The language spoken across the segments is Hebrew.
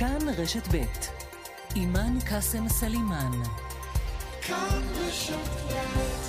כאן רשת ב' אימאן קאסם סלימאן. כאן רשת ב'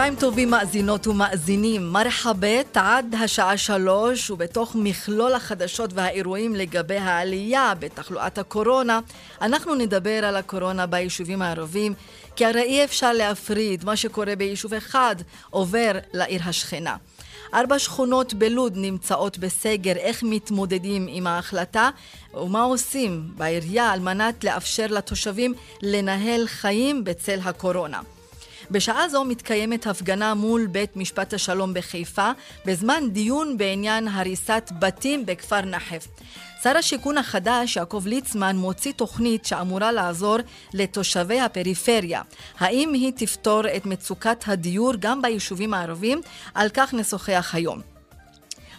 צהריים טובים מאזינות ומאזינים, מרחבת עד השעה שלוש ובתוך מכלול החדשות והאירועים לגבי העלייה בתחלואת הקורונה אנחנו נדבר על הקורונה ביישובים הערבים כי הרי אי אפשר להפריד מה שקורה ביישוב אחד עובר לעיר השכנה. ארבע שכונות בלוד נמצאות בסגר, איך מתמודדים עם ההחלטה ומה עושים בעירייה על מנת לאפשר לתושבים לנהל חיים בצל הקורונה. בשעה זו מתקיימת הפגנה מול בית משפט השלום בחיפה בזמן דיון בעניין הריסת בתים בכפר נחף. שר השיכון החדש, יעקב ליצמן, מוציא תוכנית שאמורה לעזור לתושבי הפריפריה. האם היא תפתור את מצוקת הדיור גם ביישובים הערבים? על כך נשוחח היום.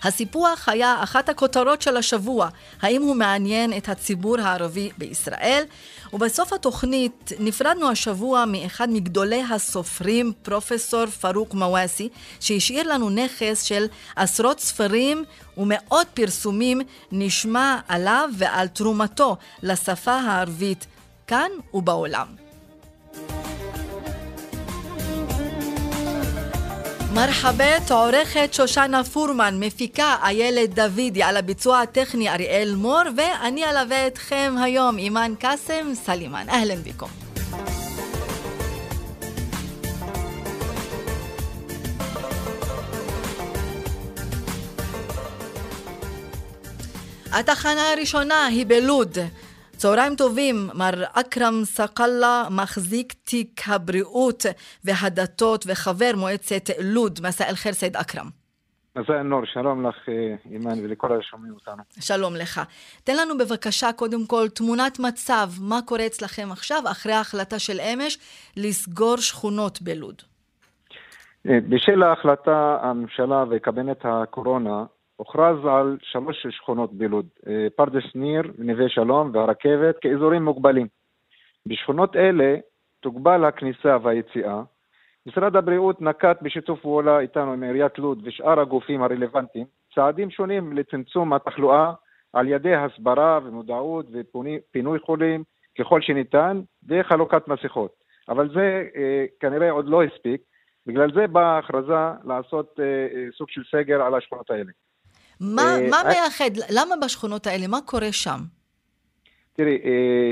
הסיפוח היה אחת הכותרות של השבוע, האם הוא מעניין את הציבור הערבי בישראל? ובסוף התוכנית נפרדנו השבוע מאחד מגדולי הסופרים, פרופסור פארוק מואסי, שהשאיר לנו נכס של עשרות ספרים ומאות פרסומים, נשמע עליו ועל תרומתו לשפה הערבית כאן ובעולם. מרחבאית עורכת שושנה פורמן, מפיקה איילת דוידי, על הביצוע הטכני אריאל מור, ואני אלווה אתכם היום, אימאן קאסם סלימאן. أهلا بيكم. התחנה הראשונה היא בלוד. צהריים טובים, מר אכרם סקאלה, מחזיק תיק הבריאות והדתות וחבר מועצת לוד. מסא אל-חיר סייד אכרם. מסא אל-נור, שלום לך אימאן ולכל השומעים אותנו. שלום לך. תן לנו בבקשה קודם כל תמונת מצב, מה קורה אצלכם עכשיו אחרי ההחלטה של אמש לסגור שכונות בלוד. אה, בשל ההחלטה הממשלה וקבינט הקורונה הוכרז על שלוש שכונות בלוד, אה, פרדס ניר, נווה שלום והרכבת כאזורים מוגבלים. בשכונות אלה תוגבל הכניסה והיציאה. משרד הבריאות נקט בשיתוף פעולה איתנו עם עיריית לוד ושאר הגופים הרלוונטיים צעדים שונים לצמצום התחלואה על ידי הסברה ומודעות ופינוי חולים ככל שניתן וחלוקת מסכות. אבל זה אה, כנראה עוד לא הספיק, בגלל זה באה ההכרזה לעשות אה, אה, סוג של סגר על השכונות האלה. מה, אה, מה אה, מייחד? למה בשכונות האלה? מה קורה שם? תראי, אה,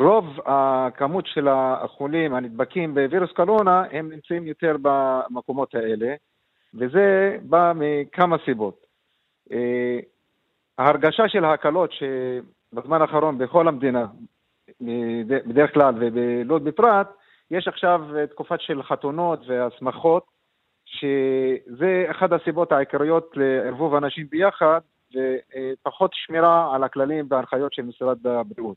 רוב הכמות של החולים הנדבקים בווירוס קורונה, הם נמצאים יותר במקומות האלה, וזה בא מכמה סיבות. ההרגשה של ההקלות שבזמן האחרון בכל המדינה, בדרך כלל ובלוד בפרט, יש עכשיו תקופת של חתונות והסמכות, שזה אחת הסיבות העיקריות לערבוב אנשים ביחד ופחות שמירה על הכללים וההנחיות של משרד הבריאות.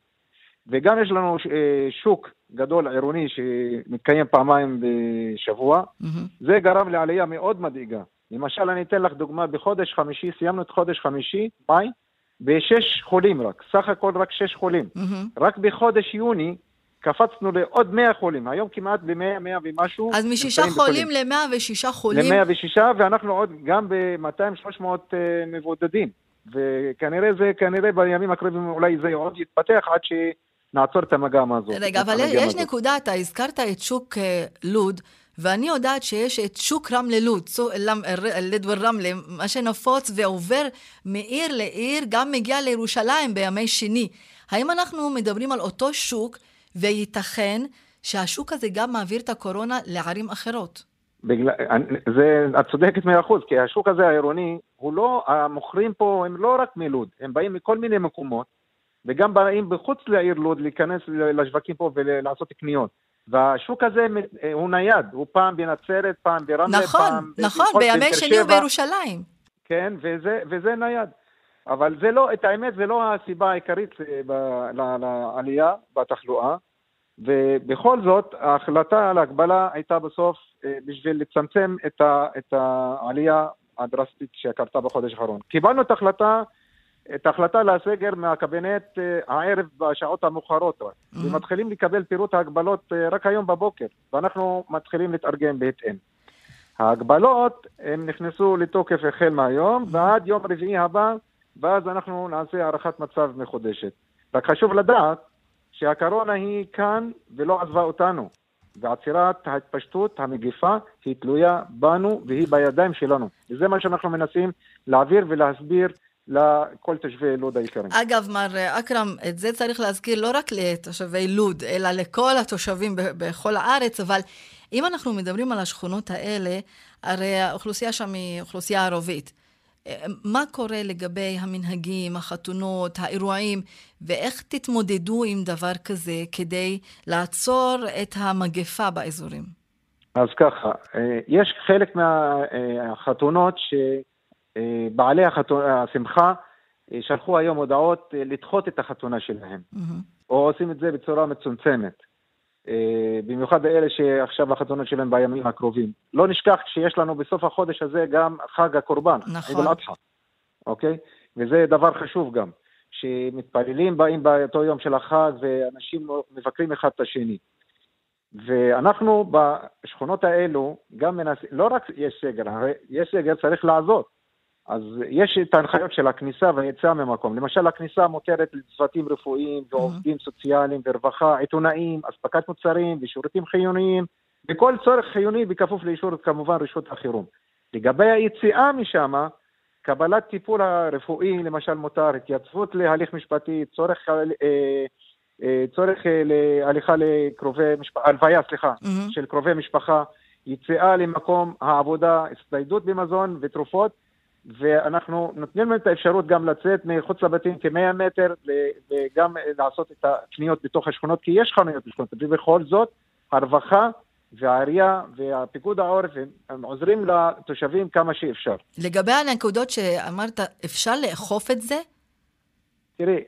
וגם יש לנו אה, שוק גדול עירוני שמתקיים פעמיים בשבוע, mm-hmm. זה גרם לעלייה מאוד מדאיגה. למשל, אני אתן לך דוגמה, בחודש חמישי, סיימנו את חודש חמישי, מאי, בשש חולים רק, סך הכל רק שש חולים. Mm-hmm. רק בחודש יוני קפצנו לעוד 100 חולים, היום כמעט ב-100, 100 ומשהו. אז משישה חולים ל-106 חולים. ל-106, ואנחנו עוד גם ב-200-300 uh, מבודדים. וכנראה זה, כנראה בימים הקרובים אולי זה עוד יתפתח עד שנעצור את המגמה הזאת. רגע, אבל יש הזאת. נקודה, אתה הזכרת את שוק uh, לוד. ואני יודעת שיש את שוק רמלה לוד, לד ורמלה, מה שנפוץ ועובר מעיר לעיר, גם מגיע לירושלים בימי שני. האם אנחנו מדברים על אותו שוק וייתכן שהשוק הזה גם מעביר את הקורונה לערים אחרות. בגלל, זה, את צודקת מאה אחוז, כי השוק הזה העירוני, הוא לא, המוכרים פה הם לא רק מלוד, הם באים מכל מיני מקומות, וגם באים בחוץ לעיר לוד להיכנס לשווקים פה ולעשות קניות. והשוק הזה הוא נייד, הוא פעם בנצרת, פעם ברמלה, נכון, פעם... נכון, נכון, בימי שני ובירושלים. כן, וזה, וזה נייד. אבל זה לא, את האמת, זה לא הסיבה העיקרית אה, לעלייה בתחלואה, ובכל זאת, ההחלטה על ההגבלה הייתה בסוף אה, בשביל לצמצם את, ה, את העלייה הדרסטית שקרתה בחודש האחרון. קיבלנו את ההחלטה, את ההחלטה לסגר מהקבינט אה, הערב בשעות המאוחרות, mm-hmm. ומתחילים לקבל פירוט ההגבלות רק היום בבוקר, ואנחנו מתחילים להתארגן בהתאם. ההגבלות, הם נכנסו לתוקף החל מהיום. ועד יום רביעי הבא, ואז אנחנו נעשה הערכת מצב מחודשת. רק חשוב לדעת שהקורונה היא כאן ולא עזבה אותנו. ועצירת ההתפשטות, המגיפה, היא תלויה בנו והיא בידיים שלנו. וזה מה שאנחנו מנסים להעביר ולהסביר לכל תושבי לוד היקרים. אגב, מר אכרם, את זה צריך להזכיר לא רק לתושבי לוד, אלא לכל התושבים בכל הארץ, אבל אם אנחנו מדברים על השכונות האלה, הרי האוכלוסייה שם היא אוכלוסייה ערבית. מה קורה לגבי המנהגים, החתונות, האירועים, ואיך תתמודדו עם דבר כזה כדי לעצור את המגפה באזורים? אז ככה, אה, יש חלק מהחתונות שבעלי החתונה, השמחה אה, שלחו היום הודעות אה, לדחות את החתונה שלהם, mm-hmm. או עושים את זה בצורה מצומצמת. אה, במיוחד אלה שעכשיו החתונות שלהם בימים הקרובים. לא נשכח שיש לנו בסוף החודש הזה גם חג הקורבן, נכון. עיד אל-אדחא, אוקיי? וזה דבר חשוב גם, שמתפללים באים באותו יום של החג ואנשים מבקרים אחד את השני. ואנחנו בשכונות האלו גם מנסים, לא רק יש סגר, הרי יש סגר צריך לעזור. אז יש את ההנחיות של הכניסה והיציאה ממקום. למשל, הכניסה מותרת לצוותים רפואיים ועובדים. סוציאליים ורווחה, עיתונאים, אספקת מוצרים ושירותים חיוניים, וכל צורך חיוני בכפוף לאישור כמובן רשות החירום. לגבי היציאה משם, קבלת טיפול הרפואי למשל מותר, התייצבות להליך משפטי, צורך, אה, אה, צורך אה, להליכה לקרובי משפחה, הלוויה, סליחה, mm-hmm. של קרובי משפחה, יציאה למקום העבודה, הצטיידות במזון ותרופות, ואנחנו נותנים להם את האפשרות גם לצאת מחוץ לבתים כמאה מטר וגם לעשות את הקניות בתוך השכונות, כי יש חנויות בשכונות, ובכל זאת הרווחה והעירייה והפיקוד העורף הם עוזרים לתושבים כמה שאפשר. לגבי הנקודות שאמרת, אפשר לאכוף את זה? תראי,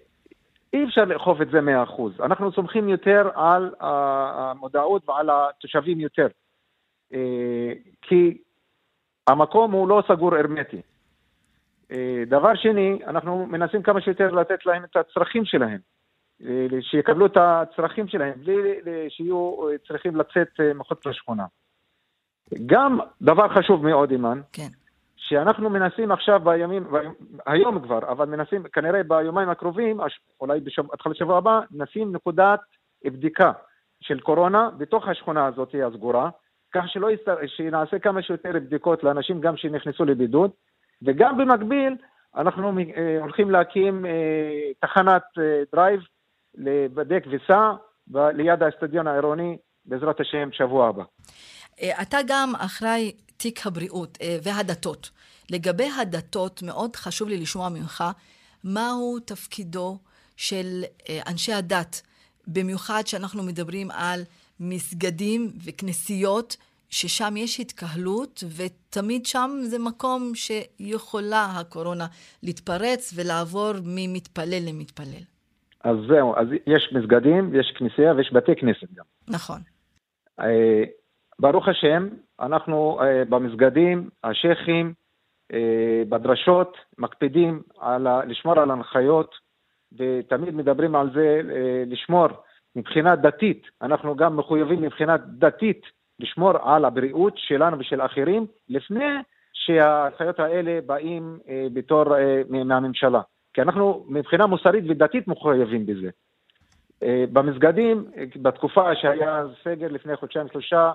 אי אפשר לאכוף את זה מאה אחוז. אנחנו סומכים יותר על המודעות ועל התושבים יותר. אה, כי המקום הוא לא סגור הרמטי. אה, דבר שני, אנחנו מנסים כמה שיותר לתת להם את הצרכים שלהם, אה, שיקבלו את הצרכים שלהם, בלי שיהיו אה, צריכים לצאת מחוץ לשכונה. גם דבר חשוב מאוד, אימן, כן. שאנחנו מנסים עכשיו בימים, היום כבר, אבל מנסים כנראה ביומיים הקרובים, אולי בהתחלת השבוע הבא, נשים נקודת בדיקה של קורונה בתוך השכונה הזאת הסגורה, כך שלא יסתר, שנעשה כמה שיותר בדיקות לאנשים גם שנכנסו לבידוד, וגם במקביל, אנחנו אה, הולכים להקים אה, תחנת אה, drive היבדק וסע ליד האצטדיון העירוני, בעזרת השם, שבוע הבא. אתה גם אחראי תיק הבריאות והדתות. לגבי הדתות, מאוד חשוב לי לשמוע ממך מהו תפקידו של אנשי הדת, במיוחד שאנחנו מדברים על מסגדים וכנסיות ששם יש התקהלות, ותמיד שם זה מקום שיכולה הקורונה להתפרץ ולעבור ממתפלל למתפלל. אז זהו, אז יש מסגדים, יש כנסייה ויש בתי כנסת גם. נכון. אה, ברוך השם, אנחנו אה, במסגדים, השייחים, אה, בדרשות, מקפידים על ה, לשמור על הנחיות, ותמיד מדברים על זה, לשמור מבחינה דתית. אנחנו גם מחויבים מבחינה דתית לשמור על הבריאות שלנו ושל אחרים, לפני שההנחיות האלה באים אה, בתור אה, מהממשלה. כי אנחנו מבחינה מוסרית ודתית מחויבים בזה. אה, במסגדים, בתקופה שהיה סגר לפני חודשיים-שלושה,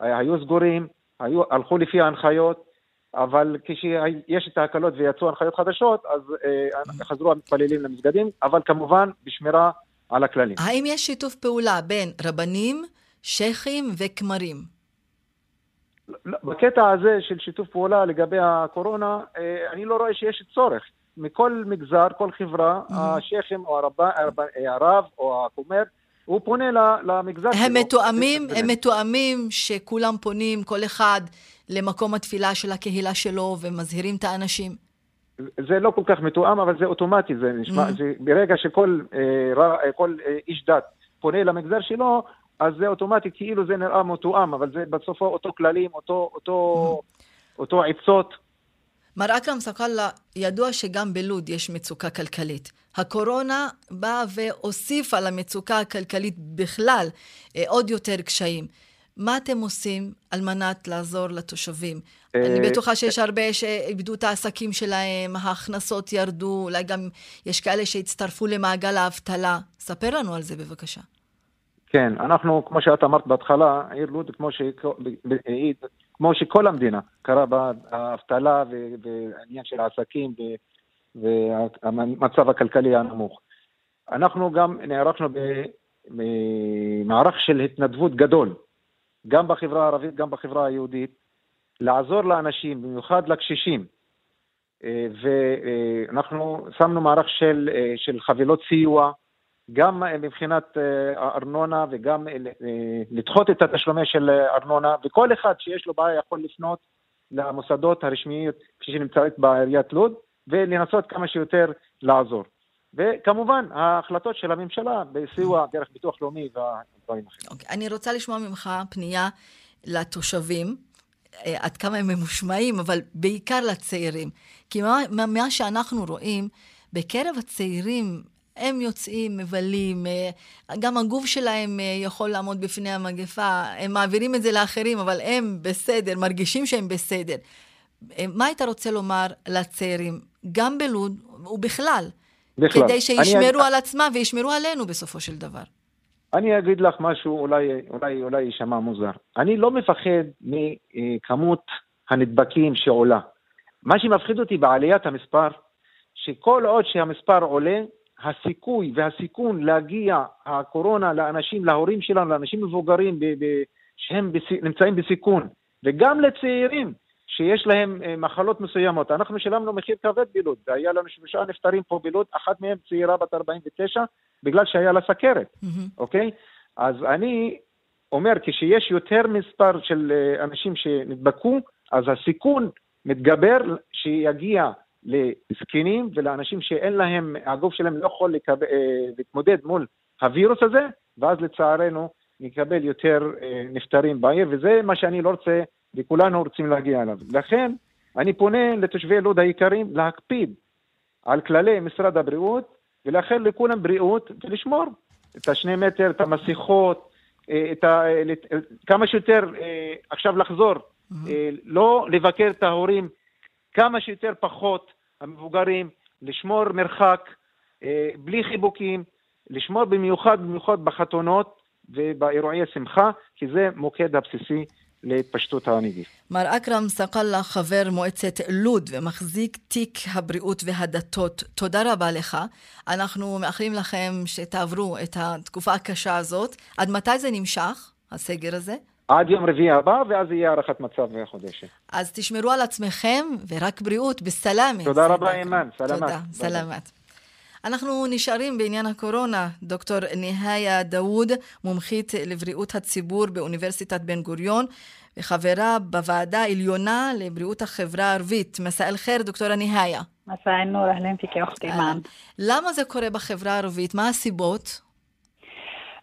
היו סגורים, היו, הלכו לפי ההנחיות, אבל כשיש את ההקלות ויצאו הנחיות חדשות, אז אה, חזרו המתפללים למסגדים, אבל כמובן בשמירה על הכללים. האם יש שיתוף פעולה בין רבנים, שייחים וכמרים. לא, בקטע הזה של שיתוף פעולה לגבי הקורונה, אה, אני לא רואה שיש צורך. מכל מגזר, כל חברה, mm-hmm. השייחים או הרב, הרב או הכומר, הוא פונה למגזר הם שלו. מתואמים, הם מתואמים שכולם פונים, כל אחד למקום התפילה של הקהילה שלו ומזהירים את האנשים. זה לא כל כך מתואם, אבל זה אוטומטי, זה נשמע, mm-hmm. זה ברגע שכל אה, כל, אה, איש דת פונה למגזר שלו, אז זה אוטומטי, כאילו זה נראה מתואם, אבל זה בסופו אותו כללים, אותו, אותו, אותו עצות. מר אכרם סקאללה, ידוע שגם בלוד יש מצוקה כלכלית. הקורונה באה והוסיפה למצוקה הכלכלית בכלל אה, עוד יותר קשיים. מה אתם עושים על מנת לעזור לתושבים? אה, אני בטוחה שיש הרבה שאיבדו את העסקים שלהם, ההכנסות ירדו, אולי גם יש כאלה שהצטרפו למעגל האבטלה. ספר לנו על זה בבקשה. כן, אנחנו, כמו שאת אמרת בהתחלה, העיר לוד, כמו, ש... כמו שכל המדינה, קרה בה האבטלה והעניין של העסקים והמצב הכלכלי הנמוך. אנחנו גם נערכנו במערך של התנדבות גדול, גם בחברה הערבית, גם בחברה היהודית, לעזור לאנשים, במיוחד לקשישים. אה, ואנחנו שמנו מערך של, אה, של חבילות סיוע, גם מבחינת אה, הארנונה וגם לדחות את התשלומי של ארנונה, וכל אחד שיש לו בעיה יכול לפנות למוסדות הרשמיים כפי שנמצאת בעיריית לוד, ולנסות כמה שיותר לעזור. וכמובן, ההחלטות של הממשלה בסיוע דרך ביטוח לאומי והדברים אחרים. Okay, אוקיי, אני רוצה לשמוע ממך פנייה לתושבים, אה, עד כמה הם ממושמעים, אבל בעיקר לצעירים. כי מה, מה שאנחנו רואים, בקרב הצעירים, הם יוצאים, מבלים, אה, גם הגוף שלהם אה, יכול לעמוד בפני המגפה, הם מעבירים את זה לאחרים, אבל הם בסדר, מרגישים שהם בסדר. מה היית רוצה לומר לצעירים, גם בלוד ובכלל, בכלל. כדי שישמרו אני... על עצמם וישמרו עלינו בסופו של דבר? אני אגיד לך משהו, אולי, אולי, אולי יישמע מוזר. אני לא מפחד מכמות הנדבקים שעולה. מה שמפחיד אותי בעליית המספר, שכל עוד שהמספר עולה, הסיכוי והסיכון להגיע הקורונה לאנשים, להורים שלנו, לאנשים מבוגרים ב- ב- שהם בס- נמצאים בסיכון, וגם לצעירים שיש להם אה, מחלות מסוימות. אנחנו שילמנו מחיר כבד בלוד, והיה לנו שלושה נפטרים פה בלוד, אחת מהם צעירה בת 49, בגלל שהיה לה סכרת, mm-hmm. אוקיי? אז אני אומר, כשיש יותר מספר של אה, אנשים שנדבקו, אז הסיכון מתגבר שיגיע לזקנים ולאנשים שאין להם, הגוף שלהם לא יכול לקב... אה, להתמודד מול הווירוס הזה, ואז לצערנו נקבל יותר נפטרים בעיר, וזה מה שאני לא רוצה וכולנו רוצים להגיע אליו. לכן, אני פונה לתושבי לוד היקרים להקפיד על כללי משרד הבריאות ולאחל לכולם בריאות ולשמור את השני מטר, את המסכות, אה, את ה... כמה שיותר אה, עכשיו לחזור, mm-hmm. לא לבקר את ההורים, כמה שיותר פחות המבוגרים, לשמור מרחק, בלי חיבוקים, לשמור במיוחד, במיוחד בחתונות ובאירועי שמחה, כי זה מוקד הבסיסי להתפשטות הנגיף. מר אכרם סקאללה, חבר מועצת לוד ומחזיק תיק הבריאות והדתות, תודה רבה לך. אנחנו מאחלים לכם שתעברו את התקופה הקשה הזאת. עד מתי זה נמשך, הסגר הזה? עד יום רביעי הבא, ואז יהיה הערכת מצב חודשת. אז תשמרו על עצמכם, ורק בריאות, בסלאמה. תודה רבה, אימן. סלמת. תודה, סלמת. אנחנו נשארים בעניין הקורונה. דוקטור ניהיה דאוד, מומחית לבריאות הציבור באוניברסיטת בן גוריון, וחברה בוועדה העליונה לבריאות החברה הערבית. מסע אל-חיר, דוקטורה ניהיה. מסע אל-נור, אהלן פיקי אוכתי אימן. למה זה קורה בחברה הערבית? מה הסיבות?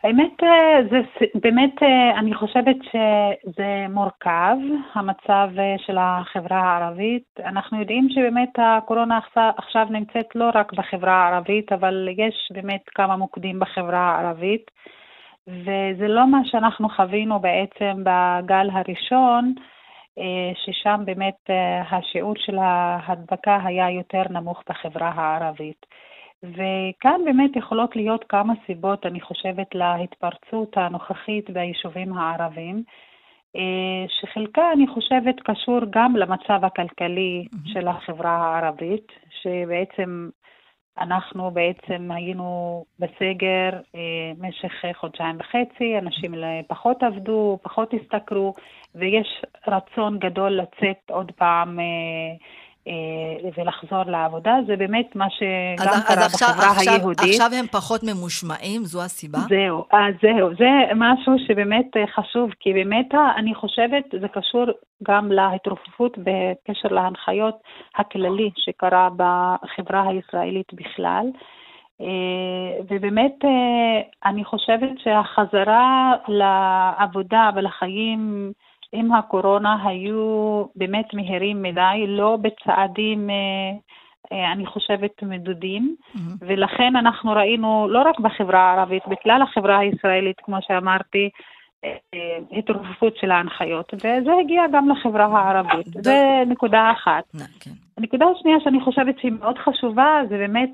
האמת, אה, זה באמת, אה, אני חושבת שזה מורכב, המצב אה, של החברה הערבית. אנחנו יודעים שבאמת הקורונה עכשיו נמצאת לא רק בחברה הערבית, אבל יש באמת כמה מוקדים בחברה הערבית, וזה לא מה שאנחנו חווינו בעצם בגל הראשון, ששם באמת השיעור של ההדבקה היה יותר נמוך בחברה הערבית. וכאן באמת יכולות להיות כמה סיבות, אני חושבת, להתפרצות הנוכחית ביישובים הערבים, אה, שחלקה, אני חושבת, קשור גם למצב הכלכלי. של החברה הערבית, שבעצם אנחנו בעצם היינו בסגר אה, במשך חודשיים וחצי, אנשים פחות עבדו, פחות השתכרו, ויש רצון גדול לצאת עוד פעם אה, ולחזור לעבודה, זה באמת מה שגם אז, קרה אז עכשיו, בחברה עכשיו, היהודית. עכשיו הם פחות ממושמעים? זו הסיבה? זהו, אז זהו, זה משהו שבאמת אה, חשוב, כי באמת אני חושבת, זה קשור גם להתרופפות בקשר להנחיות הכללי שקרה בחברה הישראלית בכלל. אה, ובאמת, אני חושבת שהחזרה לעבודה ולחיים עם הקורונה היו באמת מהירים מדי, לא בצעדים, אני חושבת, מדודים, mm-hmm. ולכן אנחנו ראינו, לא רק בחברה הערבית, בכלל החברה הישראלית, כמו שאמרתי, התרופפות של ההנחיות, וזה הגיע גם לחברה הערבית. זה נקודה אחת. כן. הנקודה השנייה שאני חושבת שהיא מאוד חשובה, זה באמת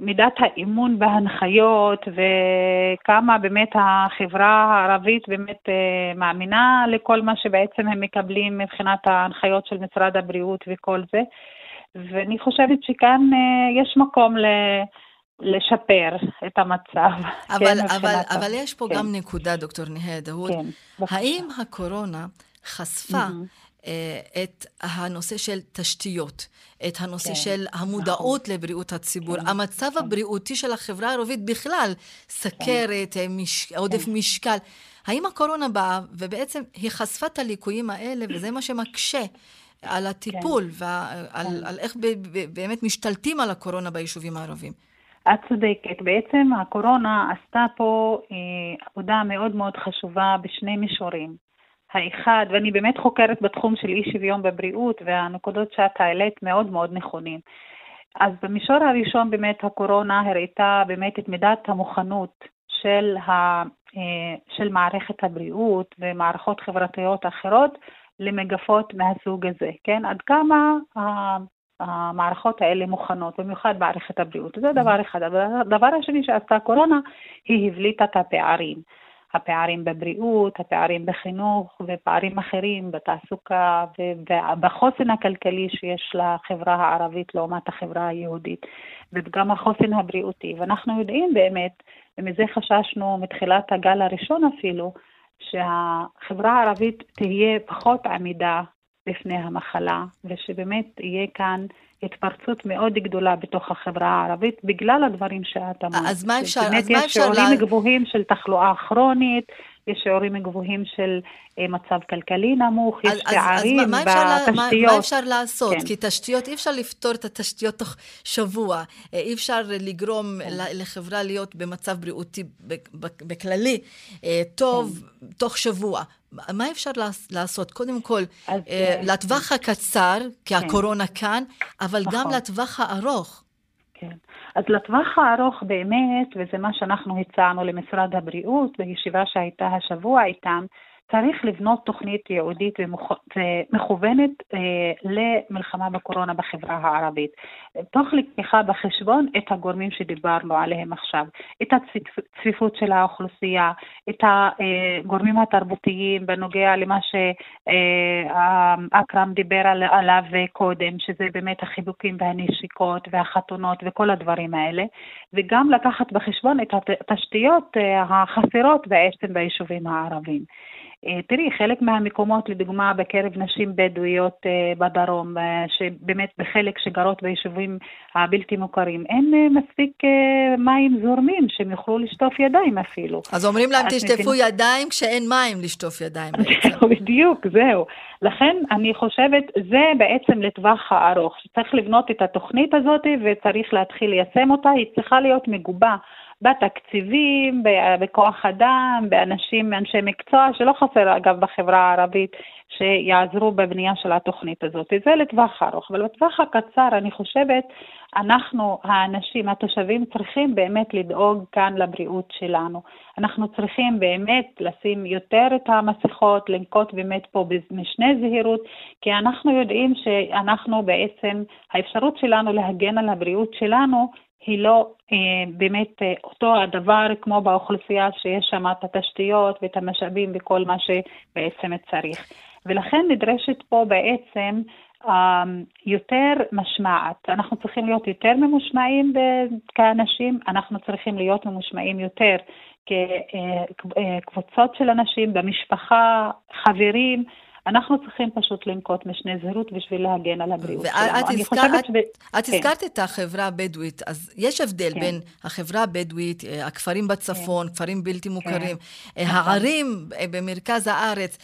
מידת האמון בהנחיות וכמה באמת החברה הערבית באמת אה, מאמינה לכל מה שבעצם הם מקבלים מבחינת ההנחיות של משרד הבריאות וכל זה. ואני חושבת שכאן אה, יש מקום ל... לשפר את המצב. אבל, כן, אבל, אבל יש פה כן. גם נקודה, דוקטור נהה דהוד. כן, האם הקורונה חשפה mm-hmm. את הנושא של תשתיות, את הנושא כן, של המודעות נכון. לבריאות הציבור, כן, המצב כן. הבריאותי של החברה הערבית בכלל, סכרת, כן. מש... עודף כן. משקל. האם הקורונה באה ובעצם היא חשפה את הליקויים האלה, וזה מה שמקשה על הטיפול כן. ועל כן. על איך ב, ב, באמת משתלטים על הקורונה ביישובים הערביים? את צודקת. בעצם הקורונה עשתה פה אה, עבודה מאוד מאוד חשובה בשני מישורים. האחד, ואני באמת חוקרת בתחום של אי שוויון בבריאות, והנקודות שאת העלית מאוד מאוד נכונים. אז במישור הראשון באמת הקורונה הראתה באמת את מידת המוכנות של, ה, אה, של מערכת הבריאות ומערכות חברתיות אחרות למגפות מהסוג הזה, כן? עד כמה המערכות האלה מוכנות, במיוחד מערכת הבריאות. זה דבר אחד. הדבר השני שעשתה הקורונה, היא הבליטה את הפערים. הפערים בבריאות, הפערים בחינוך ופערים אחרים בתעסוקה ובחוסן הכלכלי שיש לחברה הערבית לעומת החברה היהודית וגם החוסן הבריאותי. ואנחנו יודעים באמת, ומזה חששנו מתחילת הגל הראשון אפילו, שהחברה הערבית תהיה פחות עמידה בפני המחלה, ושבאמת יהיה כאן התפרצות מאוד גדולה בתוך החברה הערבית, בגלל הדברים שאת אמרת. אז מה אפשר, אז מה אפשר... יש שיעורים לה... גבוהים של תחלואה כרונית, יש שיעורים גבוהים של אה, מצב כלכלי נמוך, יש פערים אז, אז בתשתיות. מה, מה אפשר לעשות? כן. כי תשתיות, אי אפשר לפתור את התשתיות תוך שבוע. אה, אי אפשר לגרום כן. לחברה להיות במצב בריאותי בכללי אה, טוב כן. תוך שבוע. מה אפשר לעשות? קודם כל, אז, לטווח הקצר, כי כן. הקורונה כאן, אבל נכון. גם לטווח הארוך. כן. אז לטווח הארוך באמת, וזה מה שאנחנו הצענו למשרד הבריאות בישיבה שהייתה השבוע איתם, צריך לבנות תוכנית ייעודית ומכוונת אה, למלחמה בקורונה בחברה הערבית, תוך לקיחה בחשבון את הגורמים שדיברנו עליהם עכשיו, את הצפיפות של האוכלוסייה, את הגורמים התרבותיים בנוגע למה שאכרם דיבר עליו קודם, שזה באמת החיבוקים והנשיקות והחתונות וכל הדברים האלה, וגם לקחת בחשבון את התשתיות אה, החסרות בעצם ביישובים הערביים. אה, תראי, חלק מהמקומות, לדוגמה, בקרב נשים בדואיות אה, בדרום, אה, שבאמת בחלק שגרות ביישובים הבלתי מוכרים, אין מספיק מים זורמים שהם יוכלו לשטוף ידיים אפילו. אז אומרים להם, תשטפו ידיים כשאין מים לשטוף ידיים בעצם. בדיוק, זהו. לכן אני חושבת, זה בעצם לטווח הארוך, שצריך לבנות את התוכנית הזאת וצריך להתחיל ליישם אותה, היא צריכה להיות מגובה. בתקציבים, בכוח אדם, באנשים, אנשי מקצוע, שלא חסר אגב בחברה הערבית, שיעזרו בבנייה של התוכנית הזאת. זה לטווח ארוך, אבל לטווח הקצר אני חושבת, אנחנו, האנשים, התושבים, צריכים באמת לדאוג כאן לבריאות שלנו. אנחנו צריכים באמת לשים יותר את המסכות, לנקוט באמת פה משנה זהירות, כי אנחנו יודעים שאנחנו בעצם, האפשרות שלנו להגן על הבריאות שלנו היא לא אה, באמת אה, אותו הדבר כמו באוכלוסייה שיש שם את התשתיות ואת המשאבים וכל מה שבעצם צריך. ולכן נדרשת פה בעצם אה, יותר משמעת. אנחנו צריכים להיות יותר ממושמעים כאנשים, אנחנו צריכים להיות ממושמעים יותר כקבוצות אה, של אנשים, במשפחה, חברים. אנחנו צריכים פשוט לנקוט משנה זהירות בשביל להגן על הבריאות שלנו. אני הזכר, חושבת... את. את כן. הזכרת את החברה הבדואית, אז יש הבדל כן. בין החברה הבדואית, אה, הכפרים בצפון, כן. כפרים בלתי מוכרים, כן. הערים אה, במרכז הארץ.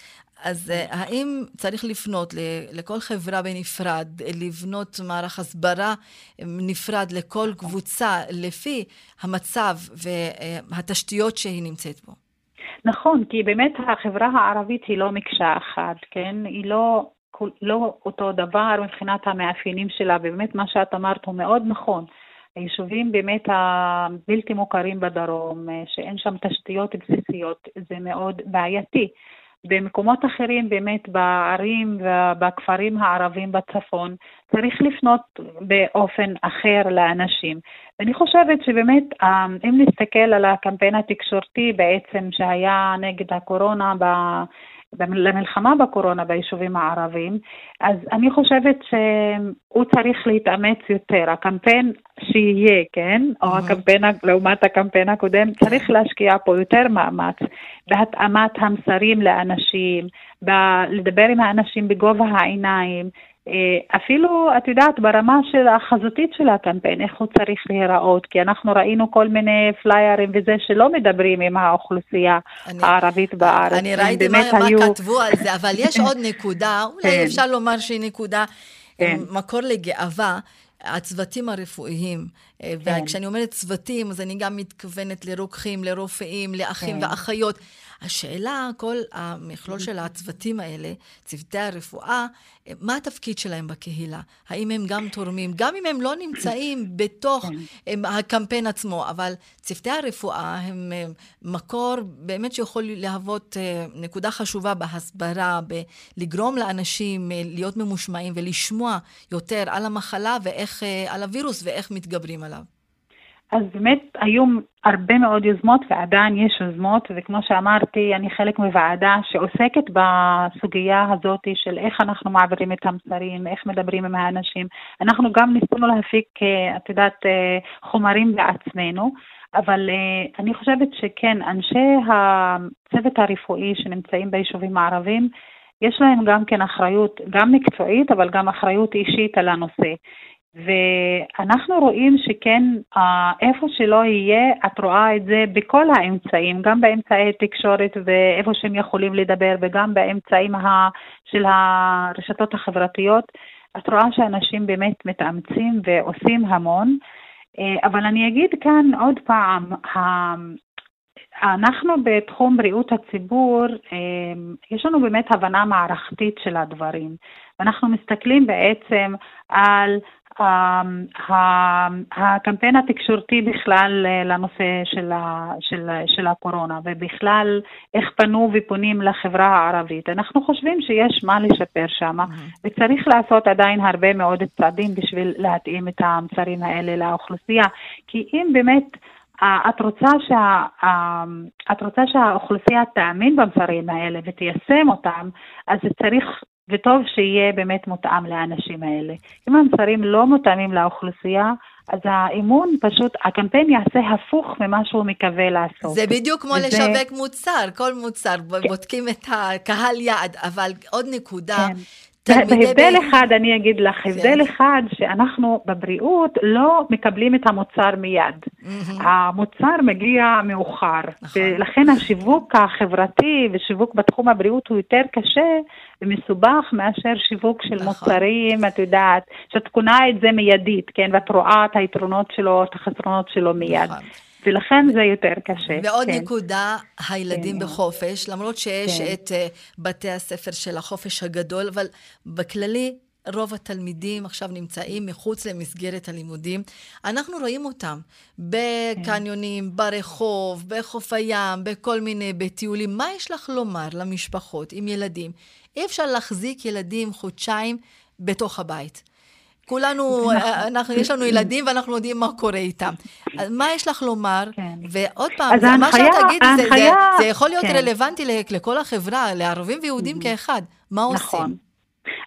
אז האם צריך לפנות לכל חברה בנפרד, לבנות מערך הסברה נפרד לכל קבוצה לפי המצב והתשתיות שהיא נמצאת בו? נכון, כי באמת החברה הערבית היא לא מקשה אחת, כן? היא לא, לא אותו דבר מבחינת המאפיינים שלה, ובאמת מה שאת אמרת הוא מאוד נכון. היישובים באמת הבלתי מוכרים בדרום, שאין שם תשתיות בסיסיות, זה מאוד בעייתי. במקומות אחרים, באמת בערים ובכפרים הערבים בצפון, צריך לפנות באופן אחר לאנשים. ואני חושבת שבאמת, אה, אם נסתכל על הקמפיין התקשורתי בעצם שהיה נגד הקורונה ב... למלחמה בקורונה ביישובים הערביים, אז אני חושבת שהוא צריך להתאמץ יותר. הקמפיין שיהיה, כן, או הקמפיין, לעומת הקמפיין הקודם, צריך להשקיע פה יותר מאמץ בהתאמת המסרים לאנשים, ב- לדבר עם האנשים בגובה העיניים, אפילו, את יודעת, ברמה של החזותית של הקמפיין, איך הוא צריך להיראות, כי אנחנו ראינו כל מיני פליירים וזה שלא מדברים עם האוכלוסייה אני, הערבית בארץ. אני ראיתי מה, היו... מה כתבו על זה, אבל יש עוד נקודה, אולי כן. אפשר לומר שהיא נקודה, כן. מקור לגאווה. הצוותים הרפואיים, אה, כן. וכשאני אומרת צוותים, אז אני גם מתכוונת לרוקחים, לרופאים, לאחים כן. ואחיות. השאלה, כל המכלול של הצוותים האלה, צוותי הרפואה, מה התפקיד שלהם בקהילה? האם הם גם תורמים? גם אם הם לא נמצאים בתוך כן. הקמפיין עצמו, אבל צוותי הרפואה הם מקור באמת שיכול להוות אה, נקודה חשובה בהסברה, בלגרום לאנשים אה, להיות ממושמעים ולשמוע יותר על המחלה ואיך, אה, על הווירוס ואיך מתגברים עליו. אז באמת היו הרבה מאוד יוזמות ועדיין יש יוזמות, וכמו שאמרתי, אני חלק מוועדה שעוסקת בסוגיה הזאת של איך אנחנו מעבירים את המסרים, איך מדברים עם האנשים. אנחנו גם ניסינו להפיק, אה, את יודעת, אה, חומרים בעצמנו, אבל אה, אני חושבת שכן, אנשי הצוות הרפואי שנמצאים ביישובים הערבים, יש להם גם כן אחריות, גם מקצועית, אבל גם אחריות אישית על הנושא. ואנחנו רואים שכן, אה, איפה שלא יהיה, את רואה את זה בכל האמצעים, גם באמצעי תקשורת ואיפה שהם יכולים לדבר, וגם באמצעים של הרשתות החברתיות. את רואה שאנשים באמת מתאמצים ועושים המון. אה, אבל אני אגיד כאן עוד פעם, אנחנו בתחום בריאות הציבור, אה, יש לנו באמת הבנה מערכתית של הדברים. ואנחנו מסתכלים בעצם על הקמפיין התקשורתי בכלל אה, לנושא של, ה, של, של הקורונה, ובכלל איך פנו ופונים לחברה הערבית. אנחנו חושבים שיש מה לשפר שם, mm-hmm. וצריך לעשות עדיין הרבה מאוד צעדים בשביל להתאים את המוצרים האלה לאוכלוסייה, כי אם באמת... את רוצה, שה, את רוצה שהאוכלוסייה תאמין במסרים האלה ותיישם אותם, אז צריך וטוב שיהיה באמת מותאם לאנשים האלה. אם המסרים לא מותאמים לאוכלוסייה, אז האמון פשוט, הקמפיין יעשה הפוך ממה שהוא מקווה לעשות. זה בדיוק כמו וזה... לשווק מוצר, כל מוצר, כן. בודקים את הקהל יעד, אבל עוד נקודה, כן. בהבדל אחד, אני אגיד לך. הבדל אחד, שאנחנו בבריאות לא מקבלים את המוצר מיד. המוצר מגיע מאוחר, נכון. ולכן השיווק החברתי ושיווק בתחום הבריאות הוא יותר קשה ומסובך מאשר שיווק של נכון. מוצרים, את יודעת, שאת קונה את זה מיידית, כן, ואת רואה את היתרונות שלו, את החסרונות שלו מיד. נכון. ולכן זה יותר קשה. ועוד כן. נקודה, הילדים כן. בחופש, למרות שיש כן. את uh, בתי הספר של החופש הגדול, אבל בכללי, רוב התלמידים עכשיו נמצאים מחוץ למסגרת הלימודים. אנחנו רואים אותם בקניונים, כן. ברחוב, בחוף הים, בכל מיני, בטיולים. מה יש לך לומר למשפחות עם ילדים? אי אפשר להחזיק ילדים חודשיים בתוך הבית. כולנו, אה, אנחנו, יש לנו ילדים ואנחנו יודעים מה קורה איתם. אז מה יש לך לומר? כן. ועוד פעם, זה, מה שאת תגידי, זה, זה, זה יכול להיות כן. רלוונטי לכל החברה, לערבים ויהודים mm-hmm. כאחד. מה נכון. עושים?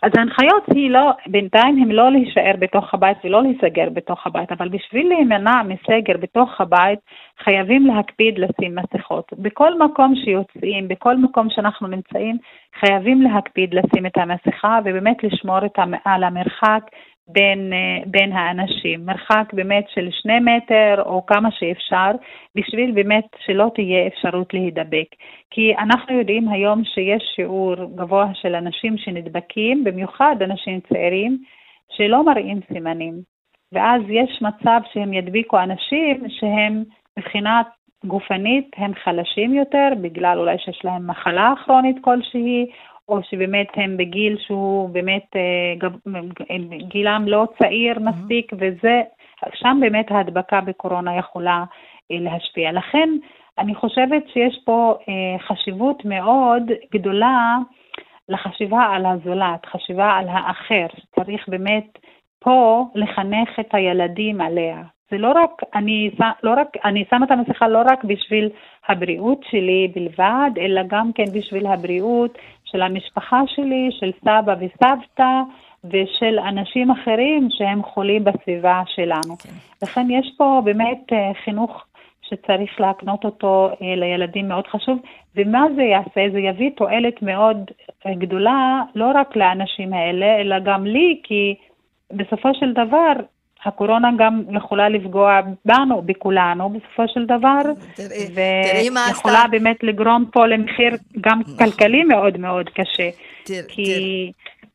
אז ההנחיות היא לא, בינתיים הם לא להישאר בתוך הבית ולא להיסגר בתוך הבית, אבל בשביל להימנע מסגר בתוך הבית, חייבים להקפיד לשים מסכות. בכל מקום שיוצאים, בכל מקום שאנחנו נמצאים, חייבים להקפיד לשים את המסכה ובאמת לשמור המ, על המרחק בין, אה, בין האנשים, מרחק באמת של שני מטר או כמה שאפשר, בשביל באמת שלא תהיה אפשרות להידבק. כי אנחנו יודעים היום שיש שיעור גבוה של אנשים שנדבקים, במיוחד אנשים צעירים, שלא מראים סימנים. ואז יש מצב שהם ידביקו אנשים שהם מבחינת גופנית הם חלשים יותר, בגלל אולי שיש להם מחלה כרונית כלשהי, או שבאמת הם בגיל שהוא באמת, אה, גילם לא צעיר מספיק, וזה, שם באמת ההדבקה בקורונה יכולה אה, להשפיע. לכן אני חושבת שיש פה אה, חשיבות מאוד גדולה לחשיבה על הזולת, חשיבה על האחר, צריך באמת פה לחנך את הילדים עליה. זה לא רק, אני, לא רק, אני שמה את המסכה לא רק בשביל הבריאות שלי בלבד, אלא גם כן בשביל הבריאות של המשפחה שלי, של סבא וסבתא ושל אנשים אחרים שהם חולים בסביבה שלנו. כן. לכן יש פה באמת אה, חינוך שצריך להקנות אותו אה, לילדים מאוד חשוב, ומה זה יעשה? זה יביא תועלת מאוד אה, גדולה, לא רק לאנשים האלה, אלא גם לי, כי בסופו של דבר הקורונה גם יכולה לפגוע בנו, בכולנו, בסופו של דבר, ויכולה באמת לגרום פה למחיר גם נכון. כלכלי מאוד מאוד קשה. כי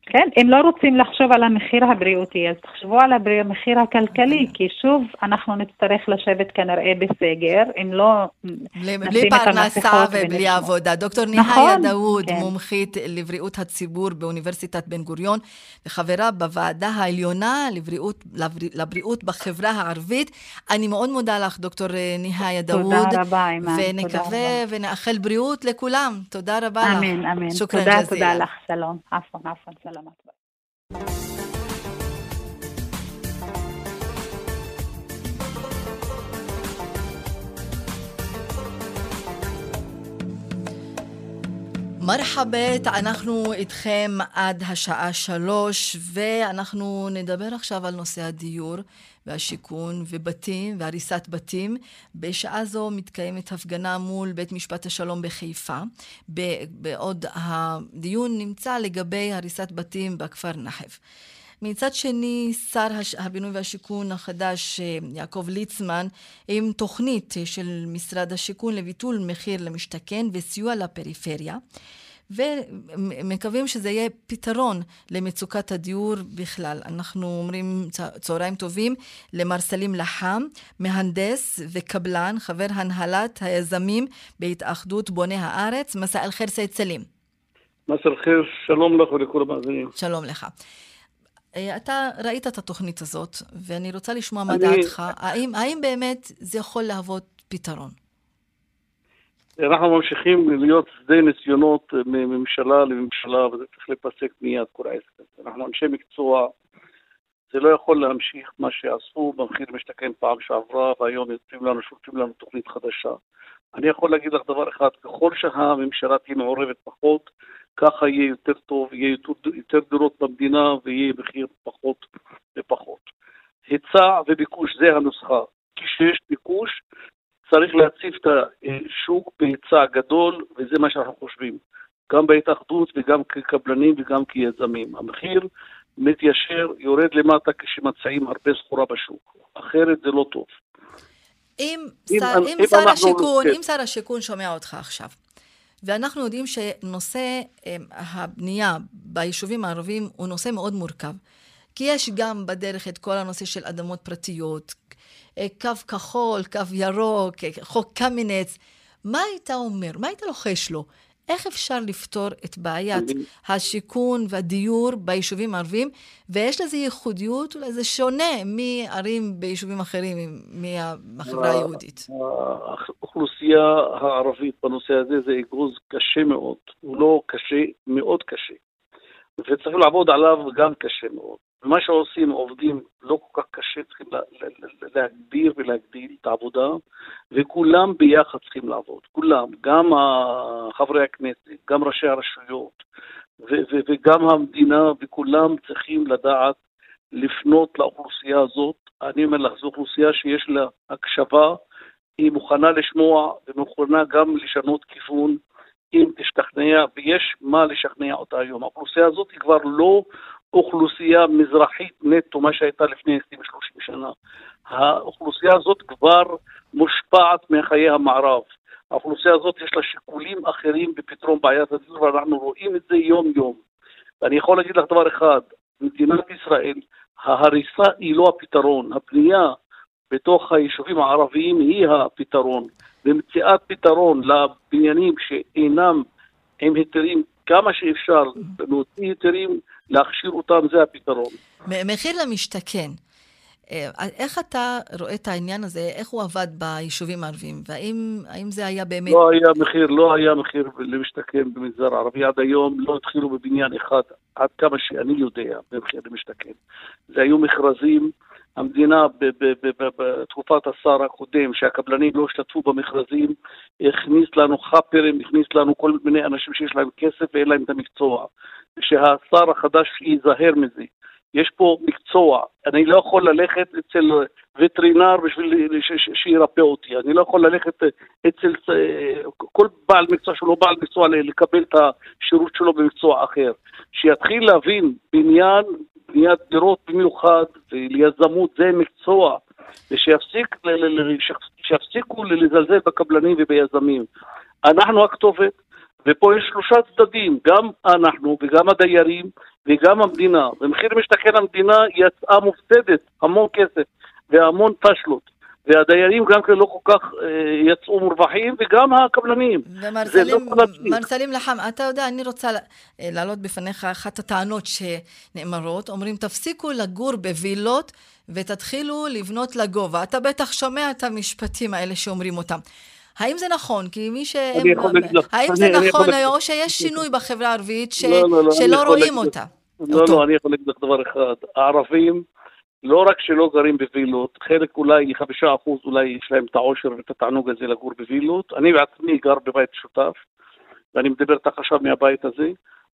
כן, אם לא רוצים לחשוב על המחיר הבריאותי, אז תחשבו על המחיר הכלכלי, כי שוב אנחנו נצטרך לשבת כנראה בסגר, אם לא בלי פרנסה ובלי עבודה. דוקטור נכון, ניהיה דאוד, כן. מומחית לבריאות הציבור באוניברסיטת בן גוריון, וחברה בוועדה העליונה לבריאות, לבריאות בחברה הערבית. אני מאוד מודה לך, דוקטור ניהיה דאוד. תודה רבה, אימאן. ונקווה ונאחל בריאות לכולם. תודה רבה לך. אמן, אמן. תודה, תודה לך. שלום. עפון, עפון, שלום. סלמת. מרחבת, אנחנו איתכם עד השעה שלוש, ואנחנו נדבר עכשיו על נושא הדיור והשיכון ובתים והריסת בתים. בשעה זו מתקיימת הפגנה מול בית משפט השלום בחיפה, בעוד הדיון נמצא לגבי הריסת בתים בכפר נחף. מצד שני, שר הבינוי והשיכון החדש, יעקב ליצמן, עם תוכנית של משרד השיכון לביטול מחיר למשתכן וסיוע לפריפריה. ומקווים שזה יהיה פתרון למצוקת הדיור בכלל. אנחנו אומרים צהריים טובים למר סלים לחם, מהנדס וקבלן, חבר הנהלת היזמים בהתאחדות בוני הארץ. מסע אל חיר סייד סלים. מסע אל חיר, שלום לך ולכל המאזינים. שלום לך. אה, אתה ראית את התוכנית הזאת, ואני רוצה לשמוע מה דעתך. האם, האם באמת זה יכול להוות פתרון? אנחנו ממשיכים להיות שדה ניסיונות מממשלה לממשלה, וזה צריך להיפסק מיד כל העסק הזה. אנחנו אנשי מקצוע, זה לא יכול להמשיך מה שעשו במחיר משתכן פעם שעברה, והיום יוצאים לנו, שולחים לנו תוכנית חדשה. אני יכול להגיד לך דבר אחד, ככל שהממשלה תהיה מעורבת פחות, ככה יהיה יותר טוב, יהיה יותר דירות במדינה ויהיה מחיר פחות ופחות. היצע וביקוש זה הנוסחה. כשיש ביקוש, צריך להציף את השוק בהיצע גדול, וזה מה שאנחנו חושבים. גם בהתאחדות וגם כקבלנים וגם כיזמים. המחיר מתיישר, יורד למטה כשמציעים הרבה סחורה בשוק. אחרת זה לא טוב. אם, אם, שר, אם, אם שר השיכון, כן. אם שר השיכון שומע אותך עכשיו, ואנחנו יודעים שנושא אמ, הבנייה ביישובים הערביים הוא נושא מאוד מורכב. כי יש גם בדרך את כל הנושא של אדמות פרטיות, אה, קו כחול, קו ירוק, אה, חוק קמיניץ. מה היית אומר? מה היית לוחש לו? איך אפשר לפתור את בעיית השיכון והדיור ביישובים הערביים, ויש לזה ייחודיות, אולי זה שונה מערים ביישובים אחרים, מהחברה היהודית. האוכלוסייה הערבית בנושא הזה זה אגוז קשה מאוד, הוא לא קשה, מאוד קשה. וצריך לעבוד עליו גם קשה מאוד. ומה שעושים, עובדים לא כל כך קשה, צריכים להגביר ולהגדיל את העבודה, וכולם ביחד צריכים לעבוד, כולם, גם חברי הכנסת, גם ראשי הרשויות, וגם המדינה, וכולם צריכים לדעת לפנות לאוכלוסייה הזאת. אני אומר לך, זו אוכלוסייה שיש לה הקשבה, היא מוכנה לשמוע ומוכנה גם לשנות כיוון. אם תשתכנע, ויש מה לשכנע אותה היום. האוכלוסייה הזאת היא כבר לא אוכלוסייה מזרחית נטו, מה שהייתה לפני 20-30 שנה. האוכלוסייה הזאת כבר מושפעת מחיי המערב. האוכלוסייה הזאת יש לה שיקולים אחרים בפתרון בעיית הדיור, ואנחנו רואים את זה יום-יום. ואני יכול להגיד לך דבר אחד, במדינת ישראל ההריסה היא לא הפתרון, הבנייה בתוך היישובים הערביים היא הפתרון, ומציאת פתרון לבניינים שאינם עם היתרים כמה שאפשר, להוציא היתרים, להכשיר אותם, זה הפתרון. מחיר למשתכן. אה, איך אתה רואה את העניין הזה, איך הוא עבד ביישובים הערביים, והאם זה היה באמת... לא היה מחיר, לא היה מחיר למשתכן במגזר הערבי עד היום, לא התחילו בבניין אחד, עד כמה שאני יודע, במחיר למשתכן. זה היו מכרזים, המדינה בתקופת השר הקודם, שהקבלנים לא השתתפו במכרזים, הכניס לנו חאפרים, הכניס לנו כל מיני אנשים שיש להם כסף ואין להם את המקצוע. שהשר החדש ייזהר מזה. יש פה מקצוע, אני לא יכול ללכת אצל וטרינר בשביל שירפא אותי, אני לא יכול ללכת אצל כל בעל מקצוע שהוא לא בעל מקצוע לקבל את השירות שלו במקצוע אחר. שיתחיל להבין בניין, בניית דירות במיוחד וליזמות זה מקצוע, ושיפסיקו לזלזל בקבלנים וביזמים. אנחנו הכתובת, ופה יש שלושה צדדים, גם אנחנו וגם הדיירים וגם המדינה. במחיר משתכן המדינה יצאה מופסדת, המון כסף והמון פשלות. והדיירים גם כן לא כל כך אה, יצאו מורווחים, וגם הקבלנים. ומר סלים, לא לחם, אתה יודע, אני רוצה אה, להעלות בפניך אחת הטענות שנאמרות. אומרים, תפסיקו לגור בווילות ותתחילו לבנות לגובה. אתה בטח שומע את המשפטים האלה שאומרים אותם. האם זה נכון? כי מי שהם... האם זה נכון או שיש שינוי בחברה הערבית לא, לא, לא, שלא רואים אותה? לא, לא, אני יכול להגיד לך דבר אחד. הערבים, לא רק שלא גרים בווילות, חלק אולי, חמישה אחוז אולי יש להם את העושר ואת התענוג הזה לגור בווילות. אני בעצמי גר בבית שותף, ואני מדבר איתך עכשיו מהבית הזה.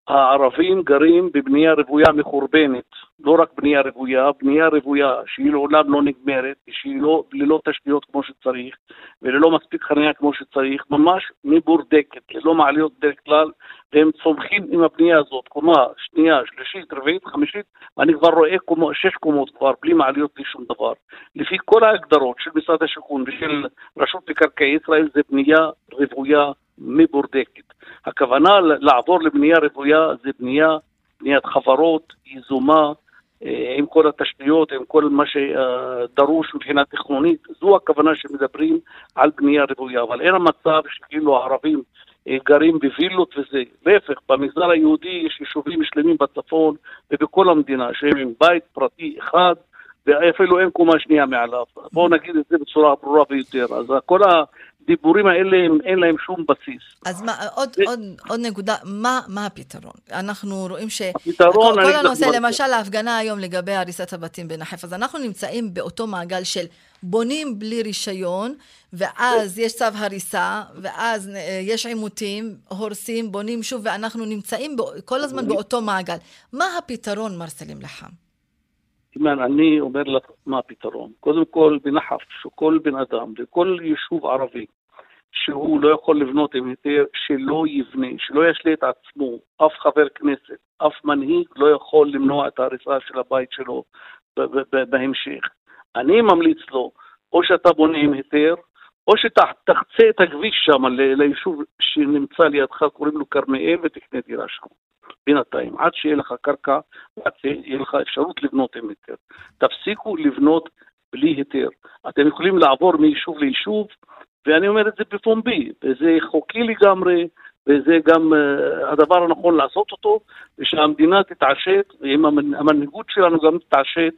הערבים גרים בבנייה רוויה מחורבנת, לא רק בנייה רוויה, בנייה רוויה שהיא לעולם לא נגמרת, שהיא לא, ללא תשתיות כמו שצריך וללא מספיק חניה כמו שצריך, ממש מבורדקת, ללא מעליות בדרך כלל, והם צומחים עם הבנייה הזאת, קומה שנייה, שלישית, רביעית, חמישית, ואני כבר רואה קומו, שש קומות כבר, בלי מעליות, בלי שום דבר. לפי כל ההגדרות של משרד השיכון ושל רשות מקרקעי ישראל זה בנייה רוויה מבורדקת. הכוונה לעבור לבנייה רוויה זה בנייה, בניית חברות, יזומה, אה, עם כל התשתיות, עם כל מה שדרוש מבחינה תכנונית, זו הכוונה שמדברים על בנייה רוויה, אבל אין המצב שכאילו הערבים אה, גרים בווילות וזה. להפך, במגזר היהודי יש יישובים שלמים בצפון ובכל המדינה שהם עם בית פרטי אחד ואפילו אין קומה שנייה מעליו. בואו נגיד את זה בצורה ברורה ביותר. אז כל הדיבורים האלה, אין להם שום בסיס. אז מה, עוד, ו... עוד, עוד נקודה, מה, מה הפתרון? אנחנו רואים ש... הפתרון... כל, כל הנושא, למשל ההפגנה היום לגבי הריסת הבתים בנחף, אז אנחנו נמצאים באותו מעגל של בונים בלי רישיון, ואז יש צו הריסה, ואז אה, יש עימותים, הורסים, בונים שוב, ואנחנו נמצאים כל הזמן באותו מעגל. מה הפתרון, מר סלים לחם? אימאן, אני אומר לך מה הפתרון. קודם כל, בנחף, שכל בן אדם, לכל יישוב ערבי, שהוא לא יכול לבנות עם היתר, שלא יבנה, שלא ישלה את עצמו, אף חבר כנסת, אף מנהיג לא יכול למנוע את ההריסה של הבית שלו בהמשך. אני ממליץ לו, או שאתה בונה עם היתר, או שתחצה את הכביש שם ליישוב שנמצא לידך, קוראים לו כרמיאל, ותקנה דירה שם. בינתיים, עד שיהיה לך קרקע, עד שיהיה לך אפשרות לבנות עם היתר. תפסיקו לבנות בלי היתר. אתם יכולים לעבור מיישוב ליישוב, ואני אומר את זה בפומבי, וזה חוקי לגמרי, וזה גם uh, הדבר הנכון לעשות אותו, ושהמדינה תתעשת, ואם המנהיגות שלנו גם תתעשת,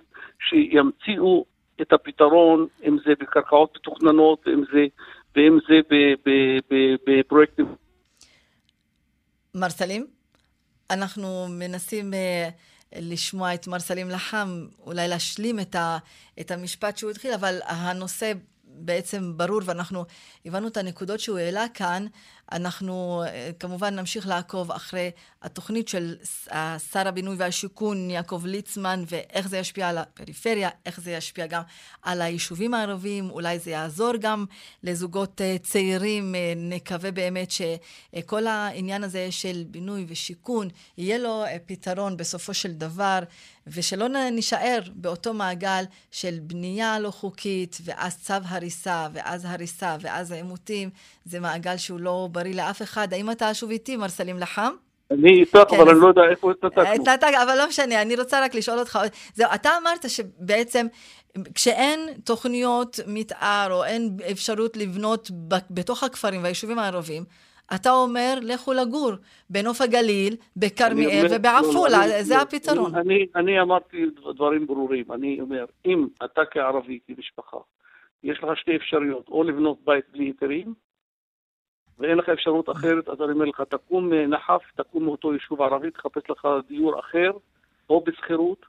שימציאו את הפתרון, אם זה בקרקעות מתוכננות, אם זה, ואם זה בפרויקטים. מר סלים? אנחנו מנסים uh, לשמוע את מר סלים לחם, אולי להשלים את, ה, את המשפט שהוא התחיל, אבל הנושא בעצם ברור, ואנחנו הבנו את הנקודות שהוא העלה כאן. אנחנו אה, כמובן נמשיך לעקוב אחרי התוכנית של שר הבינוי והשיכון יעקב ליצמן ואיך זה ישפיע על הפריפריה, איך זה ישפיע גם על היישובים הערביים, אולי זה יעזור גם לזוגות אה, צעירים. אה, נקווה באמת שכל העניין הזה של בינוי ושיכון, יהיה לו פתרון בסופו של דבר, ושלא נישאר באותו מעגל של בנייה לא חוקית, ואז צו הריסה, ואז הריסה, ואז העימותים. זה מעגל שהוא לא בריא לאף אחד. האם אתה שוב איתי, מר סלים לחם? אני איתך, כן, אבל אני לא יודע איפה התנתקנו. התנתק, אבל לא משנה, אני רוצה רק לשאול אותך, זהו, אתה אמרת שבעצם כשאין תוכניות מתאר או אין אפשרות לבנות בתוך הכפרים והיישובים הערביים, אתה אומר, לכו לגור בנוף הגליל, בכרמיאל ובעפולה, לא, לא, זה לא, הפתרון. אני, אני אמרתי דברים ברורים. אני אומר, אם אתה כערבי, כמשפחה, יש לך שתי אפשרויות, או לבנות בית בלי היתרים, ואין לך אפשרות אחרת, אז אני אומר לך, תקום נחף, תקום מאותו יישוב ערבי, תחפש לך דיור אחר, או בשכירות,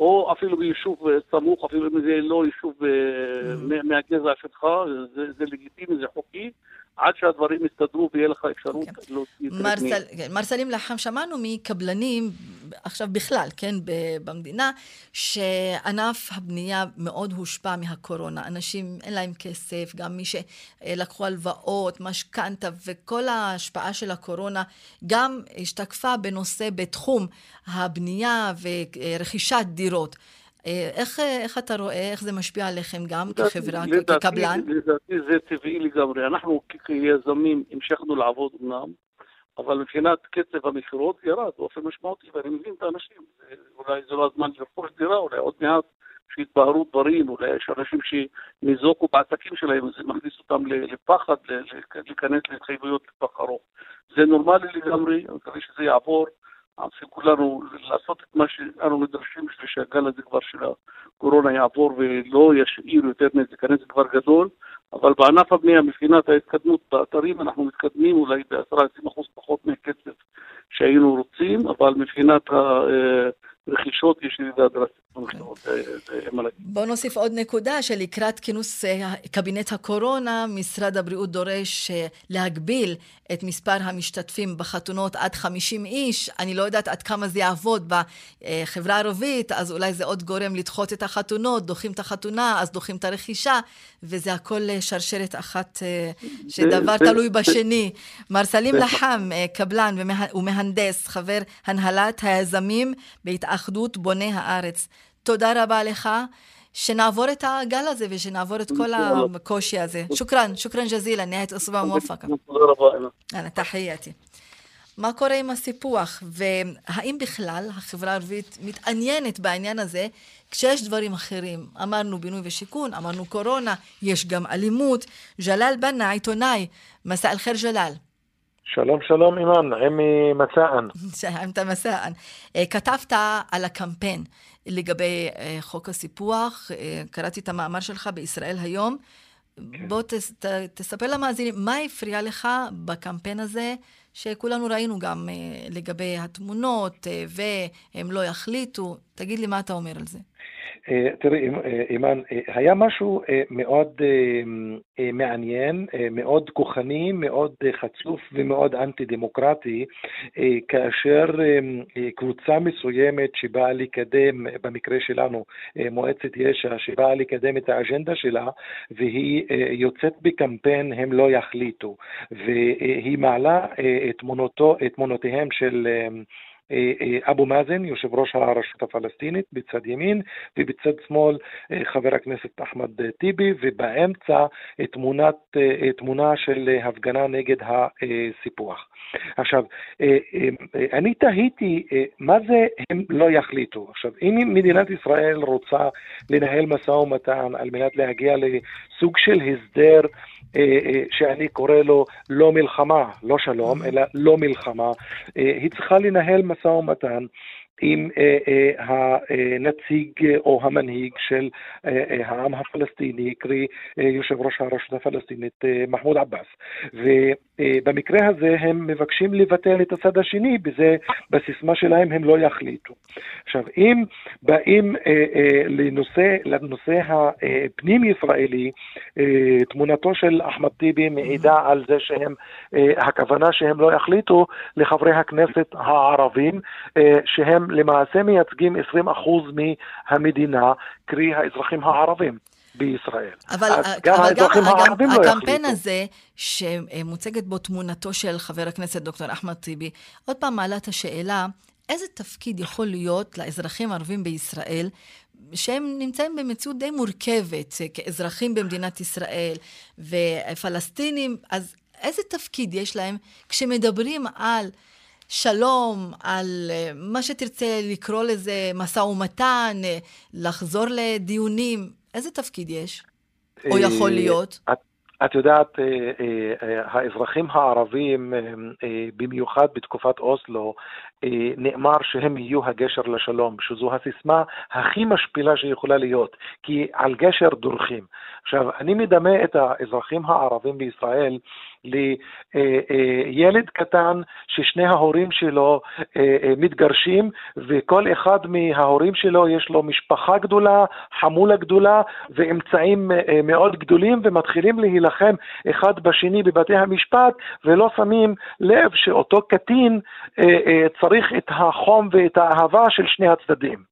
או אפילו ביישוב סמוך, אפילו אם זה לא יישוב אה, mm-hmm. מהגזע שלך, זה, זה לגיטימי, זה חוקי, עד שהדברים יסתדרו ויהיה לך אפשרות okay. אוקיי. להוציא את כן, מר סלים לחם, שמענו מקבלנים, עכשיו בכלל, כן, במדינה, שענף הבנייה מאוד הושפע מהקורונה. אנשים, אין להם כסף, גם מי שלקחו הלוואות, משכנתה, וכל ההשפעה של הקורונה גם השתקפה בנושא, בתחום הבנייה ורכישת דירות. אה, איך, אה, איך אתה רואה, איך זה משפיע עליכם גם כחברה, כקבלן? לדעתי זה טבעי לגמרי. אנחנו כיזמים המשכנו לעבוד אמנם, אבל מבחינת קצב המכירות ירד באופן משמעותי, ואני מבין את האנשים. אולי זה לא הזמן לרכוש דירה, אולי עוד מעט שיתבהרו דברים, אולי יש אנשים שניזוקו בעסקים שלהם, זה מכניס אותם לפחד, להיכנס להתחייבויות לטווח ארוך. זה נורמלי לגמרי, אני מקווה שזה יעבור. של כולנו לעשות את מה שאנו נדרשים בשביל שהגל הזה כבר של הקורונה יעבור ולא ישאיר יותר נזק, הנזק כבר גדול, אבל בענף הבנייה, מבחינת ההתקדמות באתרים, אנחנו מתקדמים אולי ב-10-20% פחות מהקצב שהיינו רוצים, אבל מבחינת הרכישות יש ירידה דרסטית במכירות. בוא נוסיף עוד נקודה, שלקראת כינוס אה, קבינט הקורונה, משרד הבריאות דורש אה, להגביל את מספר המשתתפים בחתונות עד 50 איש. אני לא יודעת עד כמה זה יעבוד בחברה הערבית, אז אולי זה עוד גורם לדחות את החתונות, דוחים את החתונה, אז דוחים את הרכישה, וזה הכל אה, שרשרת אחת, שדבר תלוי בשני. מר סלים לחם, קבלן ומהנדס, חבר הנהלת היזמים בהתאחדות בוני הארץ. תודה רבה לך. שנעבור את הגל הזה ושנעבור את כל הקושי הזה. שוכרן, שוכרן ג'זילה, נהיית אסבוע מופקה. תודה רבה. יאללה, תחייתי. מה קורה עם הסיפוח, והאם בכלל החברה הערבית מתעניינת בעניין הזה כשיש דברים אחרים? אמרנו בינוי ושיכון, אמרנו קורונה, יש גם אלימות. ג'לאל בנה, עיתונאי, מסע אל-חיר ג'לאל. שלום שלום אימאן, נעים מסען. נעים מסען. אה, כתבת על הקמפיין לגבי אה, חוק הסיפוח, אה, קראתי את המאמר שלך בישראל היום. כן. בוא ת, תספר למאזינים, מה הפריע לך בקמפיין הזה, שכולנו ראינו גם לגבי התמונות, והם לא יחליטו. תגיד לי מה אתה אומר על זה. אה, תראי, אה, אימאן, אה, היה משהו מאוד מעניין, מאוד כוחני, מאוד חצוף ומאוד אנטי-דמוקרטי, כאשר קבוצה מסוימת שבאה לקדם, במקרה שלנו, מועצת יש"ע, שבאה לקדם את האג'נדה שלה, והיא יוצאת בקמפיין הם לא יחליטו, והיא מעלה את תמונותיהם של אה, אה, אבו מאזן, יושב ראש הרשות הפלסטינית, בצד ימין, ובצד שמאל אה, חבר הכנסת אחמד טיבי, ובאמצע תמונת, תמונה של הפגנה נגד הסיפוח. עכשיו, אני תהיתי, מה זה הם לא יחליטו? עכשיו, אם מדינת ישראל רוצה לנהל משא ומתן על מנת להגיע לסוג של הסדר שאני קורא לו לא מלחמה, לא שלום, אלא לא מלחמה, היא צריכה לנהל משא ומתן עם אה, אה, הנציג או המנהיג של אה, העם הפלסטיני, קרי יושב ראש הרשות הפלסטינית מחמוד עבאס. ובמקרה הזה הם מבקשים לבטל את הצד השני, בזה, בסיסמה שלהם הם לא יחליטו. עכשיו, אם באים לנושא, לנושא הפנים-ישראלי, תמונתו של אחמד טיבי מעידה על זה שהם, הכוונה שהם לא יחליטו לחברי הכנסת הערבים, שהם למעשה מייצגים 20% מהמדינה, קרי האזרחים הערבים. בישראל. אבל, גם, אבל גם, גם לא הקמפיין הזה, שמוצגת בו תמונתו של חבר הכנסת דוקטור אחמד טיבי, עוד פעם מעלה את השאלה, איזה תפקיד יכול להיות לאזרחים הערבים בישראל, שהם נמצאים במציאות די מורכבת, כאזרחים במדינת ישראל ופלסטינים, אז איזה תפקיד יש להם כשמדברים על... שלום, על מה שתרצה לקרוא לזה משא ומתן, לחזור לדיונים, איזה תפקיד יש? או יכול להיות? את, את יודעת, האזרחים הערבים, במיוחד בתקופת אוסלו, נאמר שהם יהיו הגשר לשלום, שזו הסיסמה הכי משפילה שיכולה להיות, כי על גשר דורכים. עכשיו, אני מדמה את האזרחים הערבים בישראל לילד קטן ששני ההורים שלו מתגרשים, וכל אחד מההורים שלו יש לו משפחה גדולה, חמולה גדולה, ואמצעים מאוד גדולים, ומתחילים להילחם אחד בשני בבתי המשפט, ולא שמים לב שאותו קטין צריך את החום ואת האהבה של שני הצדדים.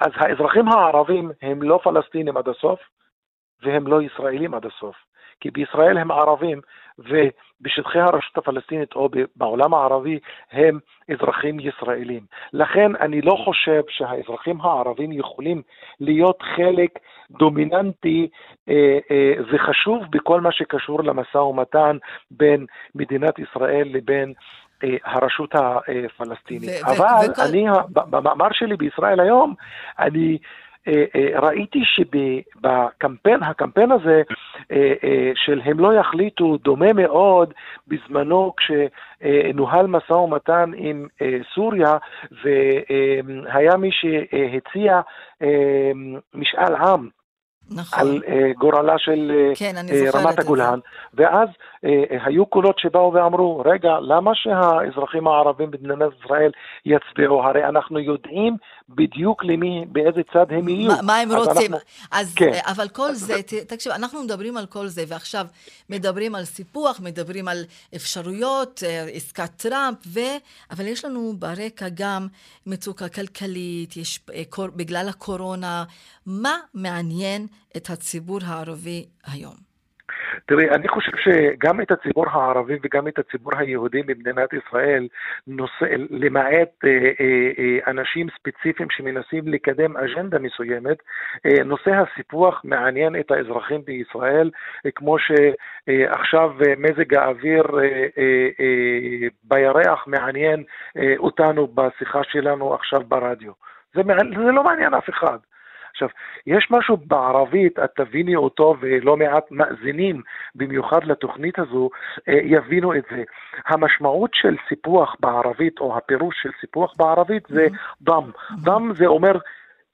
אז האזרחים הערבים הם לא פלסטינים עד הסוף, והם לא ישראלים עד הסוף. כי בישראל הם ערבים, ובשטחי הרשות הפלסטינית או בעולם הערבי הם אזרחים ישראלים. לכן אני לא חושב שהאזרחים הערבים יכולים להיות חלק דומיננטי אה, אה, וחשוב בכל מה שקשור למשא ומתן בין מדינת ישראל לבין הרשות הפלסטינית. אבל אני, במאמר שלי בישראל היום, אני אה, אה, ראיתי שבקמפיין, הקמפיין הזה של הם לא יחליטו, דומה מאוד בזמנו כשנוהל משא ומתן עם סוריה, והיה מי שהציע משאל עם. נכון. על uh, גורלה של כן, uh, רמת הגולן, ואז היו קולות שבאו ואמרו, רגע, למה שהאזרחים הערבים במדינת ישראל יצביעו? הרי אנחנו יודעים בדיוק למי, באיזה צד הם יהיו. ما, מה הם אז רוצים. אנחנו... אז, כן. אבל כל זה, תקשיב, אנחנו מדברים על כל זה, ועכשיו מדברים על סיפוח, מדברים על אפשרויות, עסקת טראמפ, ו... אבל יש לנו ברקע גם מצוקה כלכלית, יש, בגלל הקורונה. מה מעניין את הציבור הערבי היום? תראי, אני חושב שגם את הציבור הערבי וגם את הציבור היהודי במדינת ישראל, נושא, למעט אה, אה, אה, אנשים ספציפיים שמנסים לקדם אג'נדה מסוימת, אה, נושא הסיפוח מעניין את האזרחים בישראל, אה, כמו שעכשיו אה, מזג האוויר בירח מעניין אותנו בשיחה שלנו עכשיו ברדיו. זה, זה לא מעניין אף אחד. עכשיו, יש משהו בערבית, את תביני אותו ולא מעט מאזינים, במיוחד לתוכנית הזו, אה, יבינו את זה. המשמעות של סיפוח בערבית, או הפירוש של סיפוח בערבית, זה דם. דם זה אומר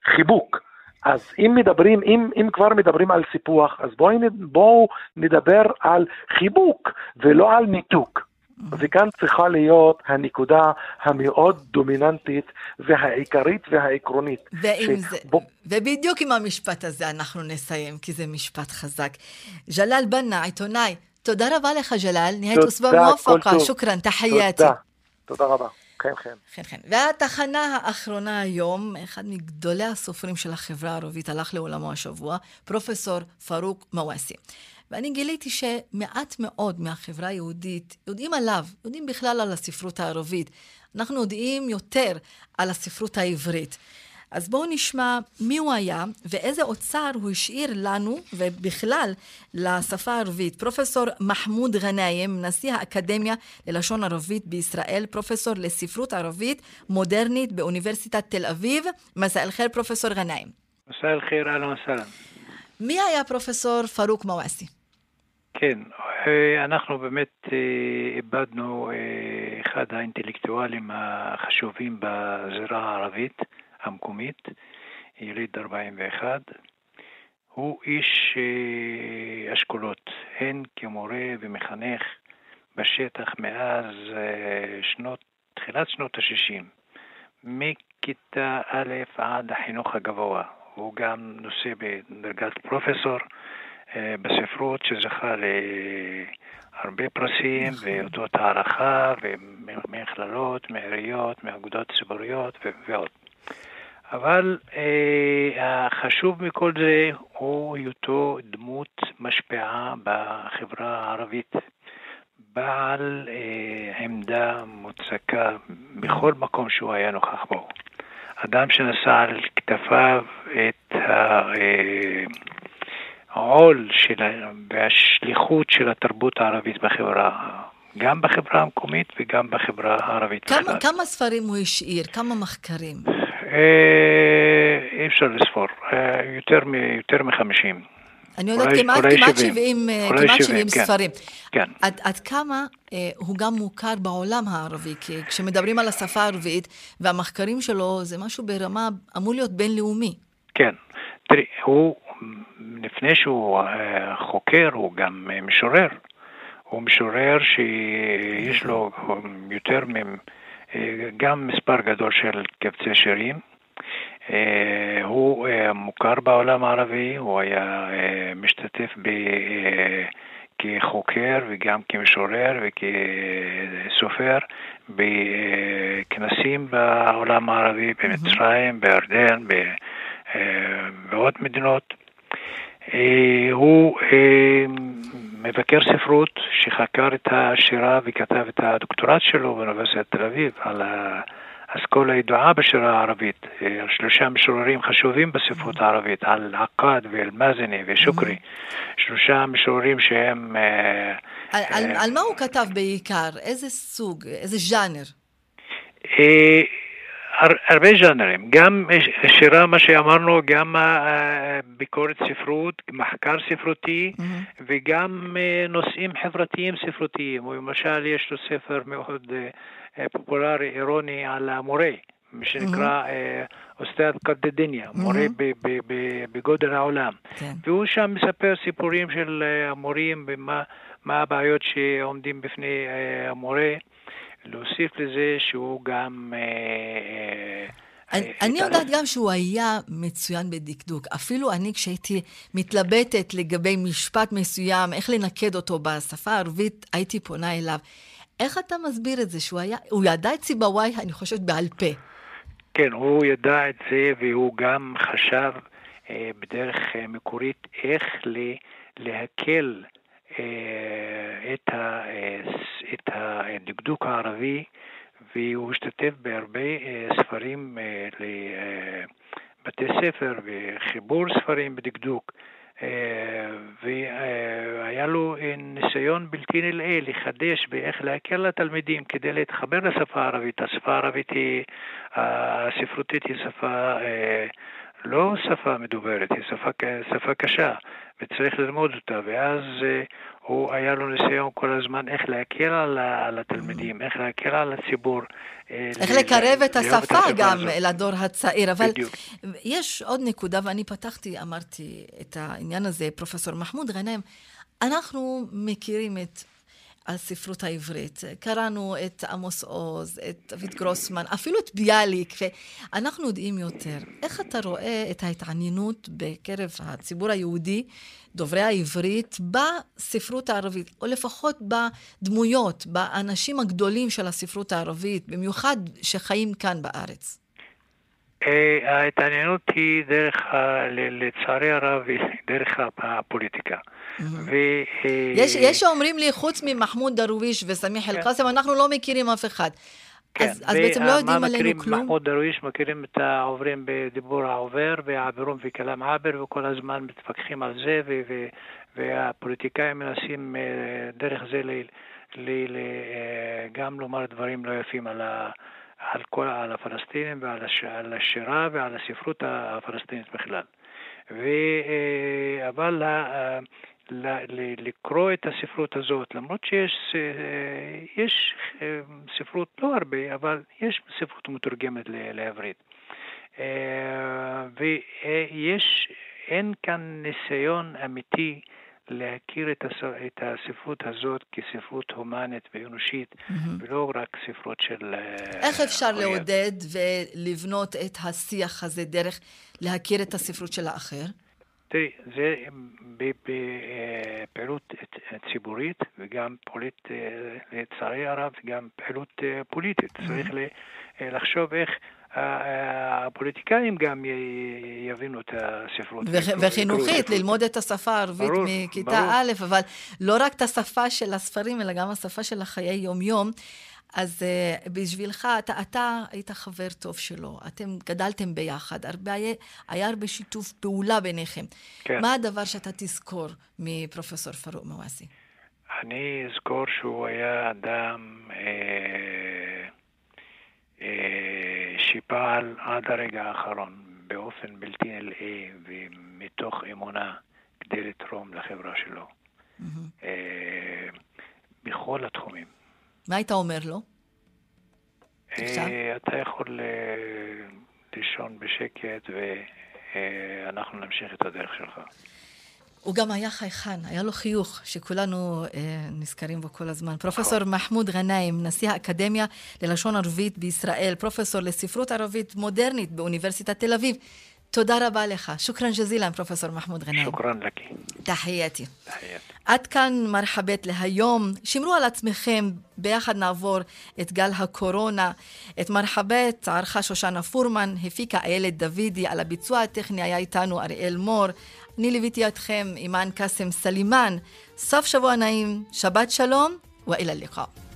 חיבוק. אז אם מדברים, אם, אם כבר מדברים על סיפוח, אז בואו בוא נדבר על חיבוק ולא על ניתוק. וכאן צריכה להיות הנקודה המאוד דומיננטית והעיקרית והעקרונית. ועם ש... זה. ובדיוק עם המשפט הזה אנחנו נסיים, כי זה משפט חזק. ג'לאל בנה, עיתונאי, תודה רבה לך ג'לאל, נהיית אוסבוע מואפקה, שוכרן, תחייתי. תודה, תודה רבה. כן, כן. כן, כן. והתחנה האחרונה היום, אחד מגדולי הסופרים של החברה הערבית הלך לעולמו השבוע, פרופסור פרוק מוואסי. ואני גיליתי שמעט מאוד מהחברה היהודית יודעים עליו, יודעים בכלל על הספרות הערבית. אנחנו יודעים יותר על הספרות העברית. אז בואו נשמע מי הוא היה ואיזה אוצר הוא השאיר לנו ובכלל לשפה הערבית. פרופסור מחמוד גנאים, נשיא האקדמיה ללשון ערבית בישראל, פרופסור לספרות ערבית מודרנית באוניברסיטת תל אביב. מסע אל-חיר, פרופסור גנאים. מסע אל-חיר, אהלן וסהלן. מי היה פרופסור פרוק מוואסי? כן, אה, אנחנו באמת אה, איבדנו אה, אחד האינטלקטואלים החשובים בזירה הערבית המקומית, יליד 41. הוא איש אשכולות, הן כמורה ומחנך בשטח מאז שנות, תחילת שנות ה-60, מכיתה א' עד החינוך הגבוה. הוא גם נושא בדרגת פרופסור. אה, בספרות שזכה להרבה פרסים נכון. ואותות הערכה ומכללות, מעיריות, מאגודות ציבוריות ועוד. אבל אה, החשוב מכל זה הוא היותו דמות משפיעה בחברה הערבית. בעל אה, עמדה מוצקה בכל מקום שהוא היה נוכח בו. אדם שנשא על כתפיו את ה... אה, העול של, והשליחות של התרבות הערבית בחברה, גם בחברה המקומית וגם בחברה הערבית. כמה, כמה ספרים הוא השאיר? כמה מחקרים? אי אפשר לספור, יותר, יותר מחמישים. אני יודעת כמעט, כמעט 70, כמעט 70 כן, ספרים. כן. עד, עד כמה אה, הוא גם מוכר בעולם הערבי? כי כשמדברים על השפה הערבית והמחקרים שלו, זה משהו ברמה, אמור להיות בינלאומי. כן. תראי, הוא, לפני שהוא אה, חוקר, הוא גם אה, משורר. הוא משורר שיש לו יותר מ... אה, גם מספר גדול של קבצי שירים. הוא מוכר בעולם הערבי, הוא היה משתתף ב... כחוקר וגם כמשורר וכסופר בכנסים בעולם הערבי, במצרים, בירדן, בעוד מדינות. הוא מבקר ספרות שחקר את השירה וכתב את הדוקטורט שלו באוניברסיטת תל אביב על האסכולה הידועה בשירה הערבית, על שלושה משוררים חשובים בספרות הערבית, על עקד ואל-מאזני ושוקרי, שלושה משוררים שהם... אה, על, על, אה, על מה הוא כתב בעיקר? איזה סוג? איזה ז'אנר? אה, הרבה ז'אנרים, גם שירה, מה שאמרנו, גם ביקורת ספרות, מחקר ספרותי, mm-hmm. וגם אה, נושאים חברתיים ספרותיים. למשל, יש לו ספר מאוד אה, פופולרי, אירוני, על המורה. שנקרא אוסטד קדדיניה, מורה בגודל העולם. כן. והוא שם מספר סיפורים של אה, המורים ומה הבעיות שעומדים בפני המורה. להוסיף לזה שהוא גם... אה, אה, אני, אה, אני יודעת גם שהוא היה מצוין בדקדוק. אפילו אני, כשהייתי מתלבטת לגבי משפט מסוים, איך לנקד אותו בשפה הערבית, הייתי פונה אליו. איך אתה מסביר את זה שהוא היה, הוא ידע את סיבוואי, אני חושבת, בעל פה. כן, הוא ידע את זה, והוא גם חשב אה, בדרך אה, מקורית איך להקל אה, את, ה, אה, את הדקדוק הערבי, והוא השתתף בהרבה אה, ספרים לבתי ספר וחיבור ספרים בדקדוק. והיה לו ניסיון בלתי נלאה לחדש באיך להקל לתלמידים כדי להתחבר לשפה הערבית. השפה הערבית היא, הספרותית היא שפה לא שפה מדוברת, היא שפה, שפה קשה, וצריך ללמוד אותה, ואז אה, הוא, היה לו ניסיון כל הזמן איך להקל על, על התלמידים, איך להקל על הציבור. אה, איך לקרב את השפה גם לדור הצעיר, אבל בדיוק. יש עוד נקודה, ואני פתחתי, אמרתי את העניין הזה, פרופסור מחמוד גנאים, אנחנו מכירים את הספרות העברית. קראנו את עמוס עוז, את דוד גרוסמן, אפילו את ביאליק, ואנחנו יודעים יותר. איך אתה רואה את ההתעניינות בקרב הציבור היהודי, דוברי העברית, בספרות הערבית, או לפחות בדמויות, באנשים הגדולים של הספרות הערבית, במיוחד שחיים כאן בארץ? אה, ההתעניינות היא דרך, לצערי הרב, דרך הפוליטיקה. יש שאומרים לי, חוץ ממחמוד דרוויש וסמיח כן. אל-קאסם, אנחנו לא מכירים אף אחד. כן, אז, אז בעצם לא יודעים עלינו כלום? מחמוד דרוויש מכירים את העוברים בדיבור העובר ועבירום וכלאם עבר וכל הזמן מתווכחים על זה והפוליטיקאים מנסים אה, דרך זה ל, ל, ל, אה, גם לומר דברים לא יפים על, ה, על, כל, על הפלסטינים ועל הש, על השירה ועל הספרות הפלסטינית בכלל. ו, אה, אבל לקרוא את הספרות הזאת, למרות שיש אה, יש אה, ספרות, לא הרבה, אבל יש ספרות מתורגמת לעברית. אה, ויש, אין כאן ניסיון אמיתי להכיר את, הס... את הספרות הזאת כספרות הומנית ואנושית, mm-hmm. ולא רק ספרות של... איך אפשר אויב. לעודד ולבנות את השיח הזה דרך להכיר את הספרות של האחר? תראי, זה בפעילות ציבורית וגם פוליט, לצערי הרב, גם פעילות פוליטית. Mm-hmm. צריך לחשוב איך הפוליטיקאים גם יבינו את הספרות. וחינוכית, ללמוד את השפה הערבית מכיתה א', אבל לא רק את השפה של הספרים, אלא גם השפה של החיי יום-יום. אז uh, בשבילך, אתה, אתה היית חבר טוב שלו, אתם גדלתם ביחד, הרבה, היה הרבה שיתוף פעולה ביניכם. כן. מה הדבר שאתה תזכור מפרופסור פרוק מואסי? אני אזכור שהוא היה אדם אה, אה, שפעל עד הרגע האחרון באופן בלתי נלאה ומתוך אמונה כדי לתרום לחברה שלו. Mm-hmm. אה, בכל התחומים. מה היית אומר לו? אה, אתה יכול אה, לישון בשקט ואנחנו נמשיך את הדרך שלך. הוא גם היה חייכן, היה לו חיוך שכולנו אה, נזכרים בו כל הזמן. פרופסור נכון. מחמוד גנאים, נשיא האקדמיה ללשון ערבית בישראל, פרופסור לספרות ערבית מודרנית באוניברסיטת תל אביב. תודה רבה לך. שוכרן ג'זילן, פרופסור מחמוד גנאים. שוכרן לכי. תחייתי. עד כאן מרחבת להיום. שמרו על עצמכם, ביחד נעבור את גל הקורונה. את מרחבת ערכה שושנה פורמן, הפיקה איילת דוידי, על הביצוע הטכני היה איתנו אריאל מור. אני ליוויתי אתכם, אימאן קאסם סלימאן. סוף שבוע נעים, שבת שלום, ואלא לקאא.